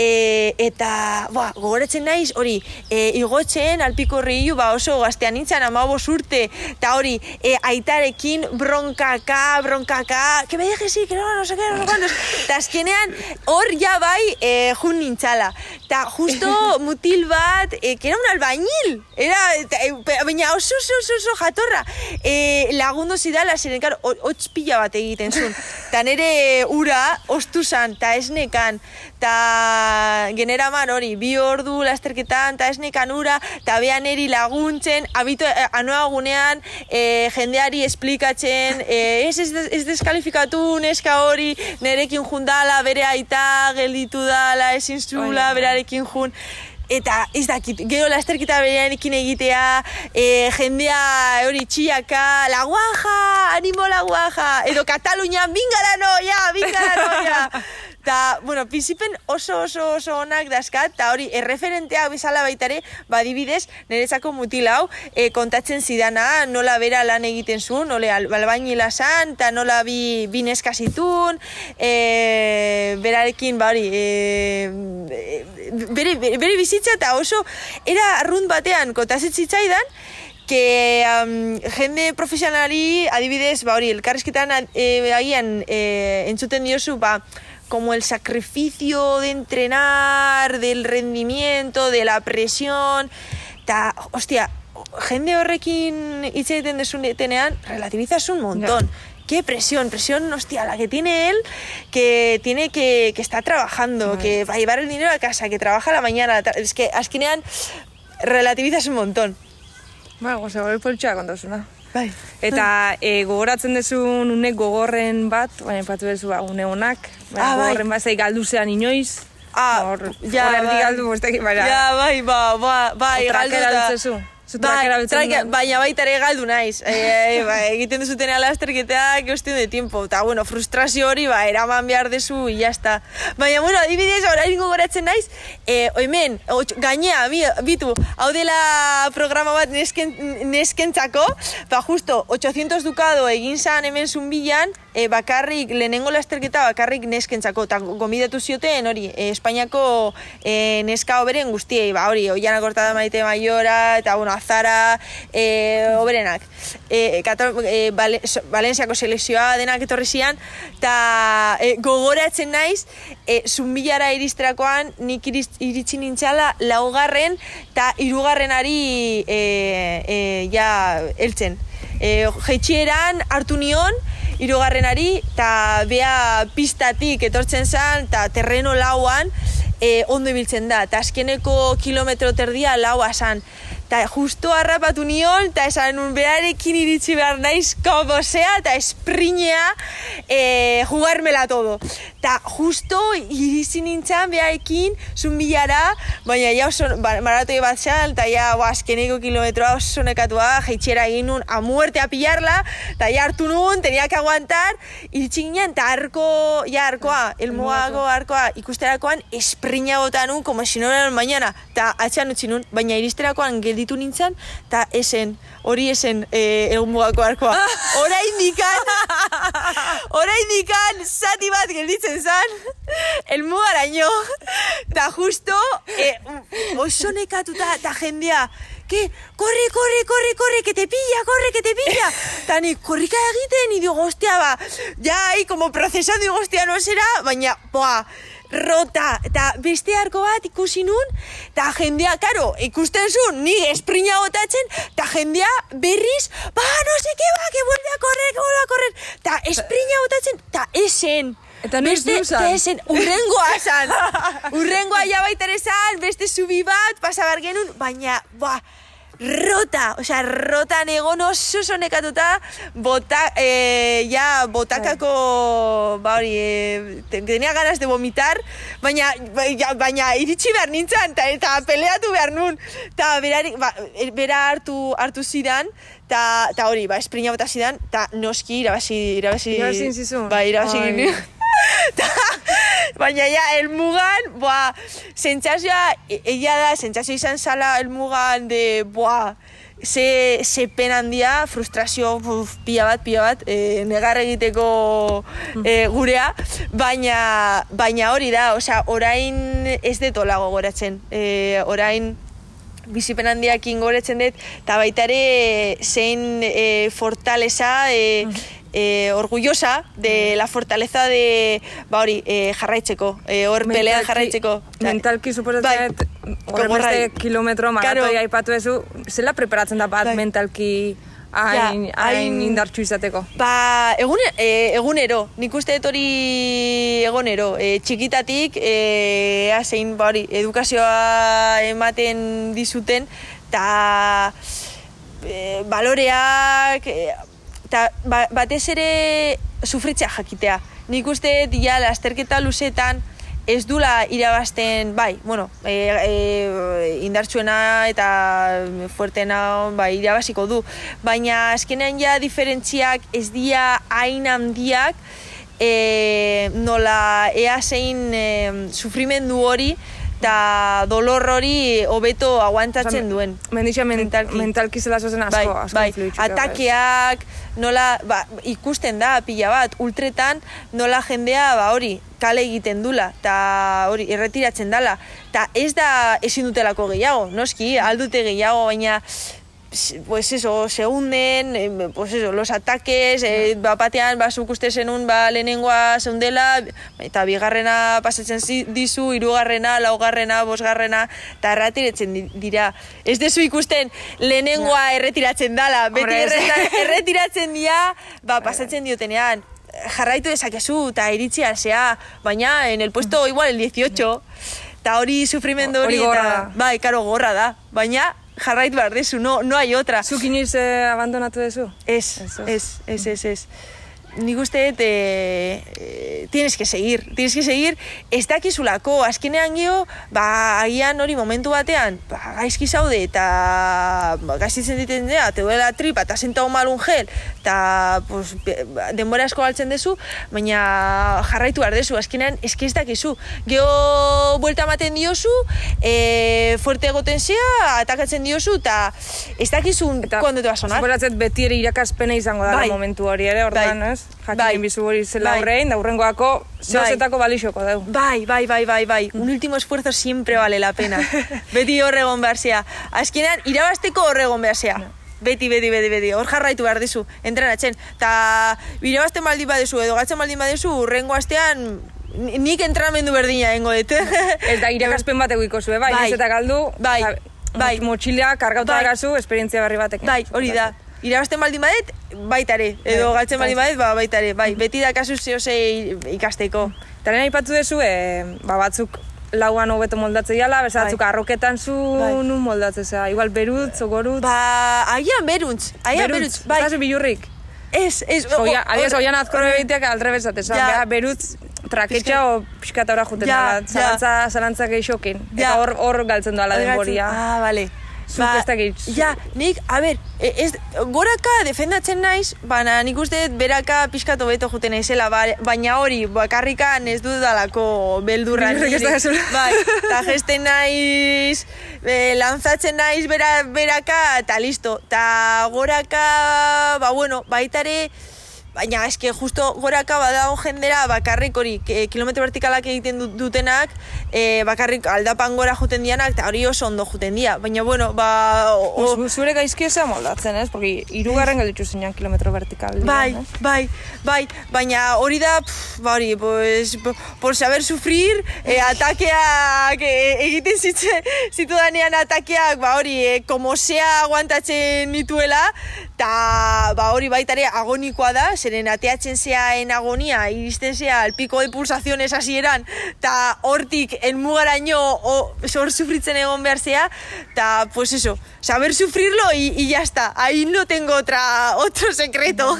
Speaker 2: E, eta, ba, gogoratzen naiz, hori, e, igotzen, alpiko riu, ba, oso gaztean nintzen, amabos urte, eta hori, e, aitarekin bronkaka, bronkaka, que me dejes ir, que no, no sé qué, no sé cuántos. Eta azkenean, hor ja bai, e, jun nintzala. Eta justo mutil bat, e, que era un albañil, era, e, baina oso, oso, oso, oso jatorra. E, lagundu zidala, ziren, karo, hotz pila bat egiten zuen. Eta nere ura, ostu zan, eta esnekan, eta generaman hori, bi ordu lasterketan, eta esnekan ura, eta behan eri laguntzen, abito, eh, anoa gunean, eh, jendeari esplikatzen, eh, ez, ez, ez deskalifikatu neska hori, nerekin jundala, bere aita, gelditu dala, ezin zula,
Speaker 1: bai.
Speaker 2: Berarekin jun, Eta ez dakit, gero lasterketa berearekin egitea, e, jendea hori txiaka, la guaja, animo la guaja, edo Katalunia, binga la noia, binga la noia. Ta, bueno, bizipen oso oso oso onak dazkat, eta hori, erreferentea bezala baita ere, badibidez, niretzako mutil hau, e, kontatzen zidana, nola bera lan egiten zuen, nola al- albainila zan, eta nola bi, bi neska zitun, e, berarekin, ba hori, e, bere, bere, bere bizitza eta oso era arrunt batean kontatzen zitzaidan, que um, jende profesionalari adibidez, ba hori, elkarrizketan e, agian e, entzuten diozu, ba, como el sacrificio de entrenar, del rendimiento, de la presión, eta, hostia, jende horrekin hitz egiten desunetenean, relativizas un montón. Qué presión, presión, hostia, la que tiene él, que tiene que, que está trabajando, que va a llevar el dinero a casa, que trabaja a la mañana. ta- Es que azkenean relativizas un montón.
Speaker 1: Ba, goza, hori poltxoa kontazuna.
Speaker 2: Bai.
Speaker 1: Eta e, gogoratzen duzun une gogorren bat, baina patu duzu ba, une honak, baina
Speaker 2: Ah, bai.
Speaker 1: gogorren bat zei galdu zean inoiz.
Speaker 2: Ah,
Speaker 1: hor,
Speaker 2: ja,
Speaker 1: hor erdi
Speaker 2: bai.
Speaker 1: galdu bostek, baina...
Speaker 2: Ja, bai, ba, ba, bai,
Speaker 1: O trakera
Speaker 2: Bai, trake-
Speaker 1: duen?
Speaker 2: baina baita ere galdu naiz. E, e, ba, egiten duzutena lasterketak, hostion de tiempo. Eta, bueno, frustrazio hori, ba, eraman behar dezu, está. Baina, bueno, adibidez, orain gogoratzen naiz, e, oimen, otx- gainea, bi, bitu, hau dela programa bat nesken, neskentzako, ba, justo, 800 dukado egin zan hemen zumbilan, e, bakarrik, lehenengo lasterketa bakarrik neskentzako, eta gomidatu zioten hori, e, Espainiako e, neska oberen guztiei, ba hori, Oiana Kortada Maite Maiora, eta bueno, Azara, e, oberenak. E, Katal, e, Bale, so- Valentziako selekzioa denak etorri zian, eta e, gogoratzen naiz, e, zumbilara iristerakoan nik iritsi nintzala laugarren, eta hirugarrenari e, e, ja heltzen. E, jeitxieran hartu nion, hirugarrenari eta bea pistatik etortzen zen eta terreno lauan e, ondo ibiltzen da. Eta azkeneko kilometro terdia laua zen. Eta justo harrapatu nion, eta esan un berarekin iritsi behar naiz, como sea, eta esprinea e, jugármela todo. Eta justo iritsi nintzen berarekin, zumbilara, baina ja oso ba, maratoi bat zan, eta ja ba, azkeneko kilometroa oso nekatua, jeitxera egin nun, a muerte a pillarla, eta ja hartu nun, tenía que aguantar, iritsi ginen, eta arko, ja arkoa, elmoago arkoa, ikusterakoan esprina bota nun, como si no era el mañana, eta atxan utzi nun, baina iristerakoan gelditu nintzen, eta esen, hori esen e, egun mugako arkoa. Orain dikan, orain dikan, zati bat gelditzen zan, elmugaraino, eta justo, e, oso nekatuta, eta jendea, que, corre, corre, corre, corre, que te pilla, corre, que te pilla. Eta ni, korrika egiten, y digo, hostia, ba, ja, ahí, como procesando, digo, hostia, no será, baina, boa, rota, eta beste arko bat ikusi nun, eta jendea, karo, ikusten zuen, ni esprina botatzen, eta jendea berriz, ba, no se que ba, que vuelve a correr, que vuelve a correr, eta esprina botatzen, eta esen.
Speaker 1: Eta noiz
Speaker 2: beste,
Speaker 1: du zan?
Speaker 2: eta esen, urrengoa zan. urrengoa ja baitare zan, beste zubi bat, pasabar genuen, baina, ba, rota, osea, rotan egon oso oso nekatuta, bota, eh, ja, botakako, ba hori, eh, te- tenía ganas de vomitar, baina, baina, baina iritsi behar nintzen, eta, eta peleatu behar nun, eta berari, ba, eh, bera hartu, hartu zidan, eta eta hori, ba, esprina bota zidan, eta noski irabazi, Irabazi
Speaker 1: zizun?
Speaker 2: Ba. Ta, baina ja, elmugan, boa, sentsazioa, e- egia da, sentsazio izan zala elmugan de, boa, ze, ze pen handia, frustrazio uf, pila bat, pila bat, e, negar egiteko e, gurea, baina, baina hori da, osea, orain ez detola gogoratzen, e, orain bizipen handiakin goretzen dut, eta baita ere zein e, fortaleza, e, e, orgullosa de la fortaleza de, ba hori, e, jarraitzeko, e, hor pelean jarraitzeko.
Speaker 1: Mentalki
Speaker 2: Bai.
Speaker 1: suposatzen dut, horren beste kilometro maratoi
Speaker 2: Claro.
Speaker 1: aipatu ezu, zela preparatzen da bat
Speaker 2: Bai.
Speaker 1: mentalki hain,
Speaker 2: Ja,
Speaker 1: hain indartxu izateko?
Speaker 2: Ba, egune, e, egunero, nik uste dut hori egunero, e, txikitatik, e, ea zein, ba hori, edukazioa ematen dizuten, eta e, baloreak, e, eta ba, batez ere sufritzea jakitea. Nik uste ja, lasterketa luzetan, ez dula irabazten, bai, bueno, e, e, indartsuena eta fuertena bai, irabaziko du. Baina azkenean ja diferentziak ez dira hain handiak, e, nola ea zein e, sufrimendu hori eta dolor hori hobeto aguantatzen duen.
Speaker 1: Mendixa men,
Speaker 2: Mentalki.
Speaker 1: mentalki, zela zozen asko,
Speaker 2: Bai,
Speaker 1: asko
Speaker 2: bai, atakeak, nola, ba, ikusten da, pila bat, ultretan, nola jendea, ba, hori, kale egiten dula, eta hori, erretiratzen dala. Eta ez da ezin dutelako gehiago, noski, aldute gehiago, baina, pues eso, se hunden, eh, pues eso, los ataques, eh, ba, batean, ba, zuk uste zenun, ba, lehenengoa zeundela, eta bigarrena pasatzen dizu, hirugarrena, laugarrena, bosgarrena, eta erretiretzen di- dira. Ez dezu ikusten lehenengoa erretiratzen dala, beti erreta- erretiratzen dira, ba, pasatzen diotenean, jarraitu dezakezu, eta iritsi zea, baina en el puesto igual el 18, eta hori sufrimendu
Speaker 1: Hori
Speaker 2: bai, karo, gorra da, baina jarraitu behar dezu, no, no hay otra.
Speaker 1: Zuk inoiz eh, abandonatu duzu?
Speaker 2: Ez,
Speaker 1: Eso.
Speaker 2: ez, ez, ez, ez. Nik uste dut, eh, eh, tienes que seguir, tienes que seguir, ez dakizulako, azkenean gio, ba, agian hori momentu batean, ba, gaizki zaude, eta ba, gaizkitzen diten dira, te duela tripa, eta sentau mal un gel, eta pues, ba, denbora asko galtzen dezu, baina jarraitu behar dezu, azkenean eski ez dakizu. Geo buelta ematen diozu, e, fuerte egoten zea, atakatzen diozu, eta ez dakizu kuando te va sonar.
Speaker 1: Beti ere irakaspena izango dara
Speaker 2: Bai.
Speaker 1: momentu hori ere, orduan,
Speaker 2: Bai.
Speaker 1: ez? Jakin
Speaker 2: Bai.
Speaker 1: bizu hori zela
Speaker 2: Bai.
Speaker 1: horrein, da hurrengoako zehozetako balixoko deu.
Speaker 2: Bai, bai, bai, bai, bai. Un último esfuerzo siempre vale la pena. beti horregon behar zea. Azkenean, irabazteko horregon behar zea. Beti, beti, beti, beti. Hor jarraitu behar dizu, entrenatzen. Ta irabazten baldin badezu, edo galtzen baldin badezu, urrengo astean ni- nik entrenamendu berdina engo dut.
Speaker 1: Ez da irakaspen bat egiko zue, bai,
Speaker 2: Bai.
Speaker 1: ez eta galdu,
Speaker 2: Bai. Bai.
Speaker 1: mot- motxilea kargauta
Speaker 2: Bai.
Speaker 1: dagazu, esperientzia berri batekin.
Speaker 2: bai, hori da. Irabazten baldin badet, baitare. Edo
Speaker 1: Bai,
Speaker 2: galtzen
Speaker 1: bai.
Speaker 2: baldin badet, ba, baitare. Bai, beti da kasu zehose ikasteko.
Speaker 1: Eta lehen aipatu duzu, e, ba, batzuk lauan hobeto moldatze diala, batzuk
Speaker 2: Bai.
Speaker 1: arroketan zu
Speaker 2: Bai.
Speaker 1: nun moldatze zea. Igual berutz, ogorutz,
Speaker 2: Ba, aian beruntz, aian beruntz, bai.
Speaker 1: Eta bilurrik.
Speaker 2: Ez, ez,
Speaker 1: Soia,
Speaker 2: o-
Speaker 1: alias,
Speaker 2: o-
Speaker 1: oian azkore behiteak aldrebez zatez.
Speaker 2: Ja.
Speaker 1: Ja. berutz, traketxa o pixkata ora juten
Speaker 2: Ja,
Speaker 1: dala,
Speaker 2: ja.
Speaker 1: zalantza, zalantza gehixokin.
Speaker 2: Ja.
Speaker 1: Eta hor, hor galtzen doala denboria.
Speaker 2: Ah, bale.
Speaker 1: Zuk ez dakit.
Speaker 2: Ja, nik, a ber, e- ez, goraka defendatzen naiz, baina nik uste beraka pixkatu beto juten naizela, ba- baina hori, bakarrikan ez dudalako beldurra. Bai, eta gesten naiz, e, lanzatzen naiz bera, beraka, eta listo. Ta goraka, ba bueno, baitare, baina eske justo goraka badago jendera bakarrik hori e, kilometro vertikalak egiten du- dutenak e, bakarrik aldapan gora juten dianak eta hori oso ondo juten dia baina bueno ba o,
Speaker 1: Zu- Zure gaizki moldatzen, ez? Porque irugarren gelditu zinean kilometro vertikal.
Speaker 2: Bai, bai, bai, baina hori da, ba hori, pues, po- por saber sufrir, e, atakeak e, egiten zitze, zitudanean atakeak, ba hori, e, como sea aguantatzen nituela, eta ba hori baitare agonikoa da, zeren ateatzen zea en agonia, iristen zea el pico de pulsaciones hasieran, eta hortik enmugaraino o, hor sufritzen egon behar zea, eta pues eso, saber sufrirlo y, y ya está, ahí no tengo otra, otro secreto.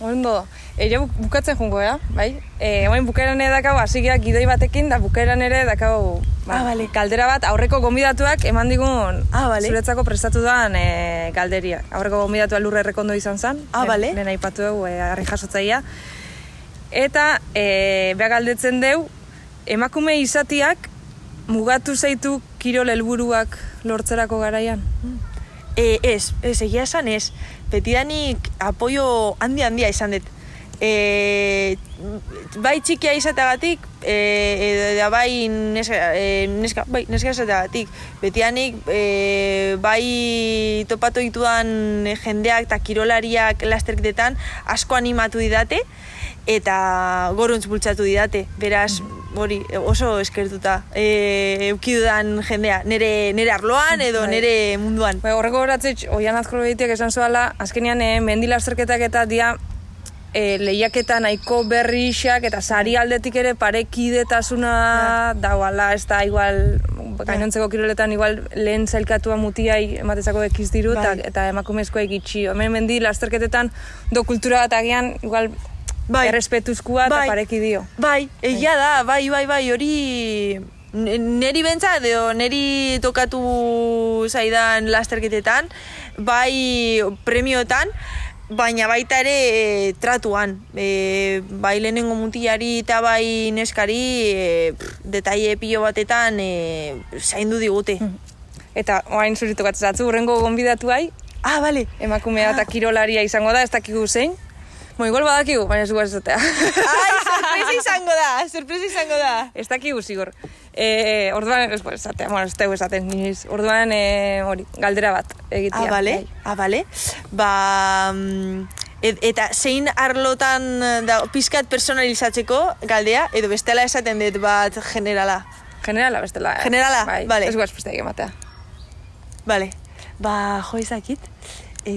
Speaker 1: Ondo, e, buk- bukatzen jungo, ja? bai? E, oain bukaeran ere dakau, hasi gira gidoi batekin, da bukaeran ere dakau, ba,
Speaker 2: Ah, bale.
Speaker 1: galdera bat, aurreko gonbidatuak eman digun
Speaker 2: Ah, bale.
Speaker 1: zuretzako prestatu dan e, galderia. Aurreko gonbidatua lurre errekondo izan zen,
Speaker 2: Ah, bale.
Speaker 1: lehen aipatu dugu, e, harri jasotzaia. Eta, e, beha galdetzen deu, emakume izatiak mugatu zaitu kirol helburuak lortzerako garaian.
Speaker 2: E, ez, ez, egia esan ez. Betidanik apoio handi handia izan dut. E, bai txikia izateagatik, e, edo bai neska, e, neska, bai, neska izateagatik. Betidanik e, bai topatu ditudan jendeak eta kirolariak lasterketetan asko animatu didate eta goruntz bultzatu didate. Beraz, hori oso eskertuta e, eukidudan jendea, nere, nere arloan edo
Speaker 1: Bai.
Speaker 2: nere munduan.
Speaker 1: Bai, horreko horatzeit, oian azkoro behitiak esan zuala, azkenean eh, mendi lasterketak eta dia eh, lehiaketa nahiko berrixak eta sari aldetik ere parekidetasuna dagoala, ez da igual, gainontzeko kiroletan igual lehen zailkatua mutiai ematezako ekiz diru eta,
Speaker 2: Bai.
Speaker 1: eta emakumezkoa egitxi. Hemen mendi lasterketetan do kultura bat agian igual
Speaker 2: Bai.
Speaker 1: errespetuzkoa eta
Speaker 2: Bai.
Speaker 1: pareki dio.
Speaker 2: Bai, egia da, bai, bai, bai, hori neri bentsat edo neri tokatu zaidan lasterketetan, bai premiotan, baina baita ere e, tratuan. E, bai lehenengo mutilari eta bai neskari e, pff, detaile pilo batetan e, zaindu digute.
Speaker 1: Eta orain zuritu gatzatzu, urrengo gonbidatuai,
Speaker 2: Ah, bale.
Speaker 1: emakumea eta kirolaria izango da, ez dakigu zein. Bo, igual badakigu, baina ez gu ez esatea.
Speaker 2: Ai, sorpresa izango da, sorpresa izango da.
Speaker 1: ez dakigu zigor. E, orduan, ez, bueno, esatea, bueno, ez tegu esaten, niniz. Orduan, e, hori, galdera bat egitea.
Speaker 2: Ah, bale,
Speaker 1: bai.
Speaker 2: ah, bale. Ba, mm, et, eta zein arlotan da, pizkat personalizatzeko galdea, edo bestela esaten dut bat generala.
Speaker 1: Generala, bestela. eh?
Speaker 2: Generala?
Speaker 1: bai,
Speaker 2: Vale.
Speaker 1: Ez gu espesteak ematea.
Speaker 2: Bale, ba, jo ezakit. E,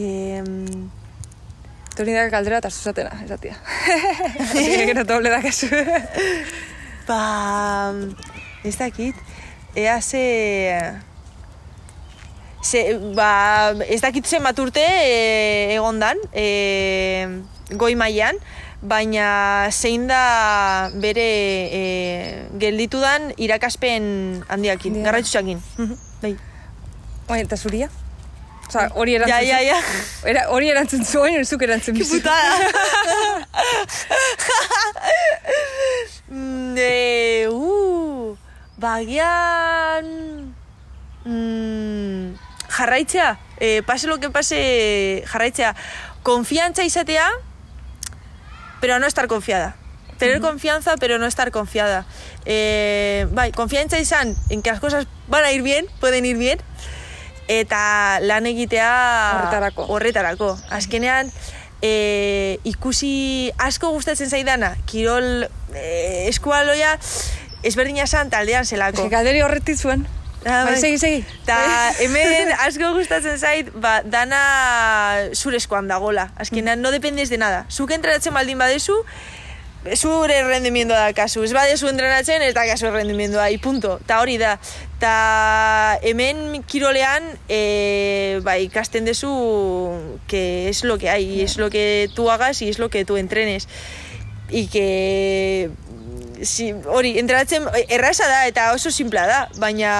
Speaker 1: Tori da galdera eta zuzatena, esatia. Así que gero doble da kasu.
Speaker 2: ba, ez dakit, ea ze... Ze, ba, ez dakit zenbat urte e, egondan, e, goi mailan, baina zein da bere e, gelditudan irakaspen handiakin,
Speaker 1: Handia.
Speaker 2: garratxutxakin. Bai.
Speaker 1: Oin, eta zuria? Osa, hori erantzun
Speaker 2: Ja, ja,
Speaker 1: zu-
Speaker 2: ja.
Speaker 1: Era, hori erantzun zu, oin zuk erantzun
Speaker 2: Qué
Speaker 1: bizu.
Speaker 2: putada. Mm, uh, bagian... Mm, jarraitzea, eh, pase lo que pase, jarraitzea. Konfiantza izatea, pero no estar confiada. Tener confianza, pero no estar confiada. Eh, bai, konfiantza izan, en que las cosas van a ir bien, pueden ir bien, eta lan egitea
Speaker 1: Horretarako.
Speaker 2: horretarako. Azkenean, e, ikusi asko gustatzen zaidana, kirol e, eskualoia ezberdina esan taldean zelako.
Speaker 1: Galderi horretik zuen.
Speaker 2: Ah,
Speaker 1: bai,
Speaker 2: bai.
Speaker 1: segi, segi.
Speaker 2: Ta hemen asko gustatzen zait, ba, dana zure eskuan dagola. Azkenean, no dependes de nada. Zuk entrenatzen baldin badezu, zure rendimiento da kasu. Ez badezu entrenatzen, ez da kasu rendimientoa, i punto. Ta hori da. Ta hemen kirolean, e, ba, ikasten dezu que es lo que hay, es lo que tú hagas y es lo que tú entrenes. Y que si, hori, entrenatzen erraza da eta oso simplea da, baina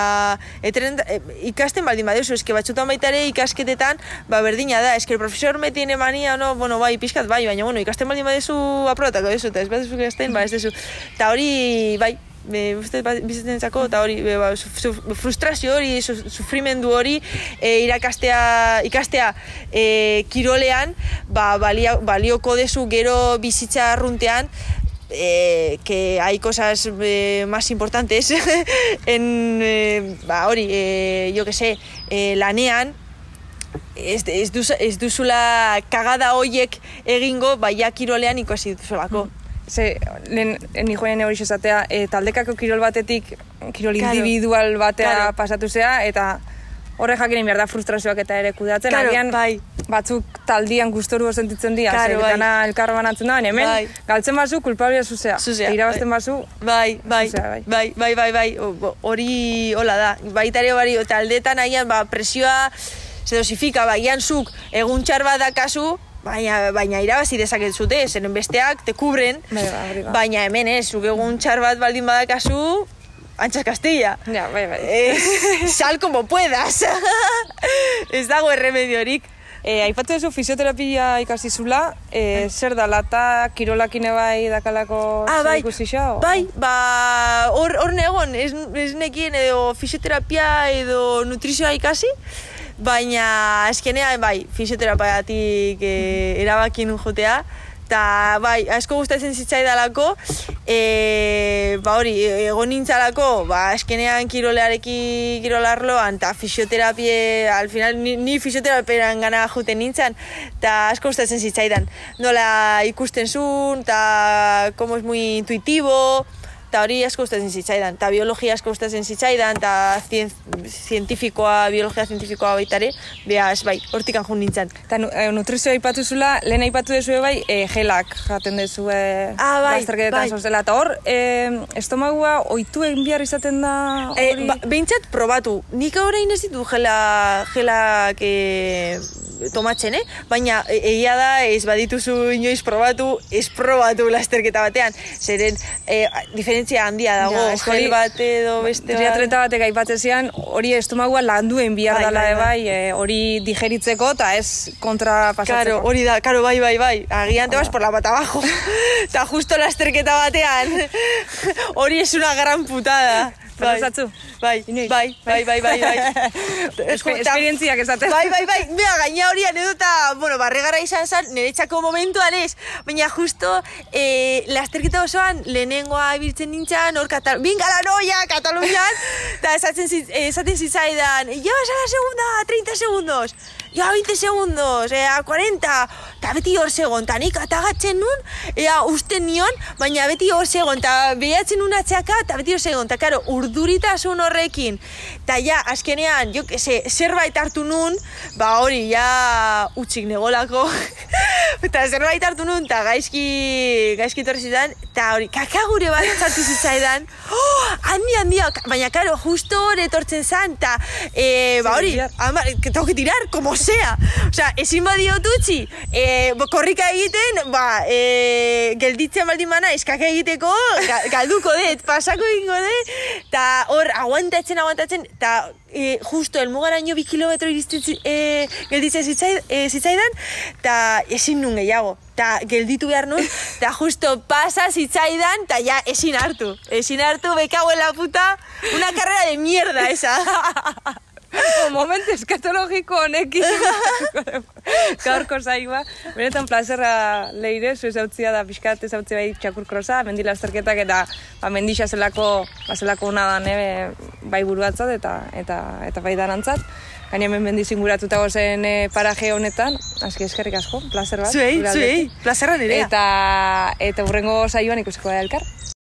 Speaker 2: etren, e, ikasten baldin baduzu, eske batzutan baita ere ikasketetan, ba berdina da, eske el profesor me tiene mania, no, bueno, bai, pixkat bai, baina bueno, ikasten baldin baduzu aprobatako dezu, eta ez baduzu ikasten, ba ez dezu. Eta hori, bai, be, uste bizitzen zako, eta hori, be, ba, su, frustrazio hori, su, sufrimendu hori, e, irakastea, ikastea e, kirolean, ba, balia, balioko dezu gero bizitza arruntean, eh, que hay cosas eh, más importantes en, eh, ba, hori, eh, yo que sé, eh, lanean, ez, ez, duz, ez duzula kagada hoiek egingo, baia kirolean ikusi duzulako.
Speaker 1: Ze, lehen, ni joan hori esatea, e, taldekako kirol batetik, kirol
Speaker 2: Claro.
Speaker 1: individual batea
Speaker 2: Claro.
Speaker 1: pasatu zea, eta horre jakin behar da frustrazioak eta ere kudatzen,
Speaker 2: Claro,
Speaker 1: agian
Speaker 2: bai.
Speaker 1: batzuk taldian gustorua sentitzen dira,
Speaker 2: Claro, bai.
Speaker 1: dana elkarra banatzen da, hemen
Speaker 2: Bai.
Speaker 1: galtzen bazu kulpablia zuzea,
Speaker 2: Zuzea,
Speaker 1: Eta irabazten
Speaker 2: bai.
Speaker 1: bazu,
Speaker 2: Bai, bai,
Speaker 1: Zuzea, bai.
Speaker 2: bai, bai, bai, bai, hori hola da. Baita ere hori, taldetan agian, ba, presioa se dosifika, ba, agian zuk egun txar bat dakazu, baina, baina irabazi dezaket zute, zeren besteak te kubren,
Speaker 1: Bai, bai, hori da.
Speaker 2: baina hemen ez, zuk egun txar bat baldin badakazu, antxas Castilla.
Speaker 1: ja, bai, bai.
Speaker 2: Eh, sal como puedas. ez dago erremediorik.
Speaker 1: E, aipatu duzu fisioterapia ikasi zula, e, zer da, lata kirolakine bai dakalako
Speaker 2: Ah, bai,
Speaker 1: ikusi xa, o?
Speaker 2: bai, ba, hor, hor negon, ez, ez nekien edo fisioterapia edo nutrizioa ikasi, baina eskenean, bai, fisioterapiatik e, erabaki nun jotea, eta bai, asko gustatzen zitzaidalako, e, ba hori, egon nintzalako, ba, eskenean kirolearekin kirolarloan, eta fisioterapie, al final, ni, ni fisioteraperan gana juten nintzen, eta asko gustatzen zitzaidan. Nola ikusten zuen, eta como es muy intuitivo, eta hori asko gustatzen zitzaidan, eta biologia asko gustatzen zitzaidan, eta zien, zientifikoa, biologia zientifikoa baita ere, beaz, bai, hortikan jun nintzen.
Speaker 1: Eta e, nutrizioa aipatu zula, lehen aipatu duzu bai, e, gelak jaten duzu e,
Speaker 2: Ah, bai, bai.
Speaker 1: zozela. Eta hor, e, estomagua oitu egin behar izaten da
Speaker 2: E,
Speaker 1: hori?
Speaker 2: ba, behintzat probatu. Nik orain ez ditu gela, gelak e, tomatzen, eh? Baina e, egia da ez badituzu inoiz probatu, ez probatu lasterketa batean. Zeren e, diferentzia handia dago,
Speaker 1: Ja,
Speaker 2: gel bat edo beste bat.
Speaker 1: Triatleta batek aipatzen zian, hori estomagua landuen bihar
Speaker 2: Bai,
Speaker 1: dela
Speaker 2: bai,
Speaker 1: ere
Speaker 2: bai.
Speaker 1: bai, e, hori digeritzeko eta ez kontra
Speaker 2: Claro,
Speaker 1: pasatzeko.
Speaker 2: hori da, claro, bai, bai, bai. Agian te vas por la pata abajo. Eta justo lasterketa batean. Hori es una gran putada. Bai,
Speaker 1: Pasatzu?
Speaker 2: bai, bai, bai, bai, bai, bai.
Speaker 1: Espe- esperientziak esaten.
Speaker 2: Bai, bai, bai, bea, gaina hori anedota, bueno, barregara izan zen, niretzako momentuan ez, baina justo eh, lasterketa osoan lehenengoa ibiltzen nintzen, hor Katal la noia, Katalunian, eta esaten, esaten zitzaidan, llevas a la segunda 30 segundos, ja 20 segundos, eh, a 40, eta beti hor segon, eta nik atagatzen nun, ea usten nion, baina beti hor segon, eta behatzen nun atxaka, eta beti hor segon, eta karo, urduritasun horrekin, eta ja, azkenean, jo se, zerbait hartu nun, ba hori, ja, utxik negolako, eta zerbait hartu nun, eta gaizki, gaizki torri zidan, eta hori, kakagure bat sartu zitzaidan, oh, handi, handi, baina, karo, justo hor etortzen zan, eta, e, ba hori, ama, que tengo que tirar, como sea. O sea, ezin badiot utzi, e, bo- korrika egiten, ba, e, gelditzen baldin bana, eskaka egiteko, ga, galduko dut, pasako egingo dut, eta hor, aguantatzen, aguantatzen, eta e, justo elmugaraino bi kilometro zi- e, gelditzen zitzai, zitzaidan, eta ezin nun gehiago. Eta gelditu behar nun, eta justo pasa zitzaidan, eta ja ezin hartu. Ezin hartu, cago en la puta, una carrera de mierda esa.
Speaker 1: Momentu eskatologiko honekin. Gaurko zaigua. Benetan plazerra leire, zu ezautzia da pixkat ezautzia bai txakur krosa, mendi lasterketak eta ba, mendixa zelako, ba, zelako ona da nebe bai buruatzat eta, eta, eta bai darantzat. Gaina hemen mendi zinguratuta gozen e, paraje honetan, aski eskerrik asko, plazer bat.
Speaker 2: Zuei, zuei, plazerra nirea.
Speaker 1: Eta, eta urrengo saioan ikusiko da elkar.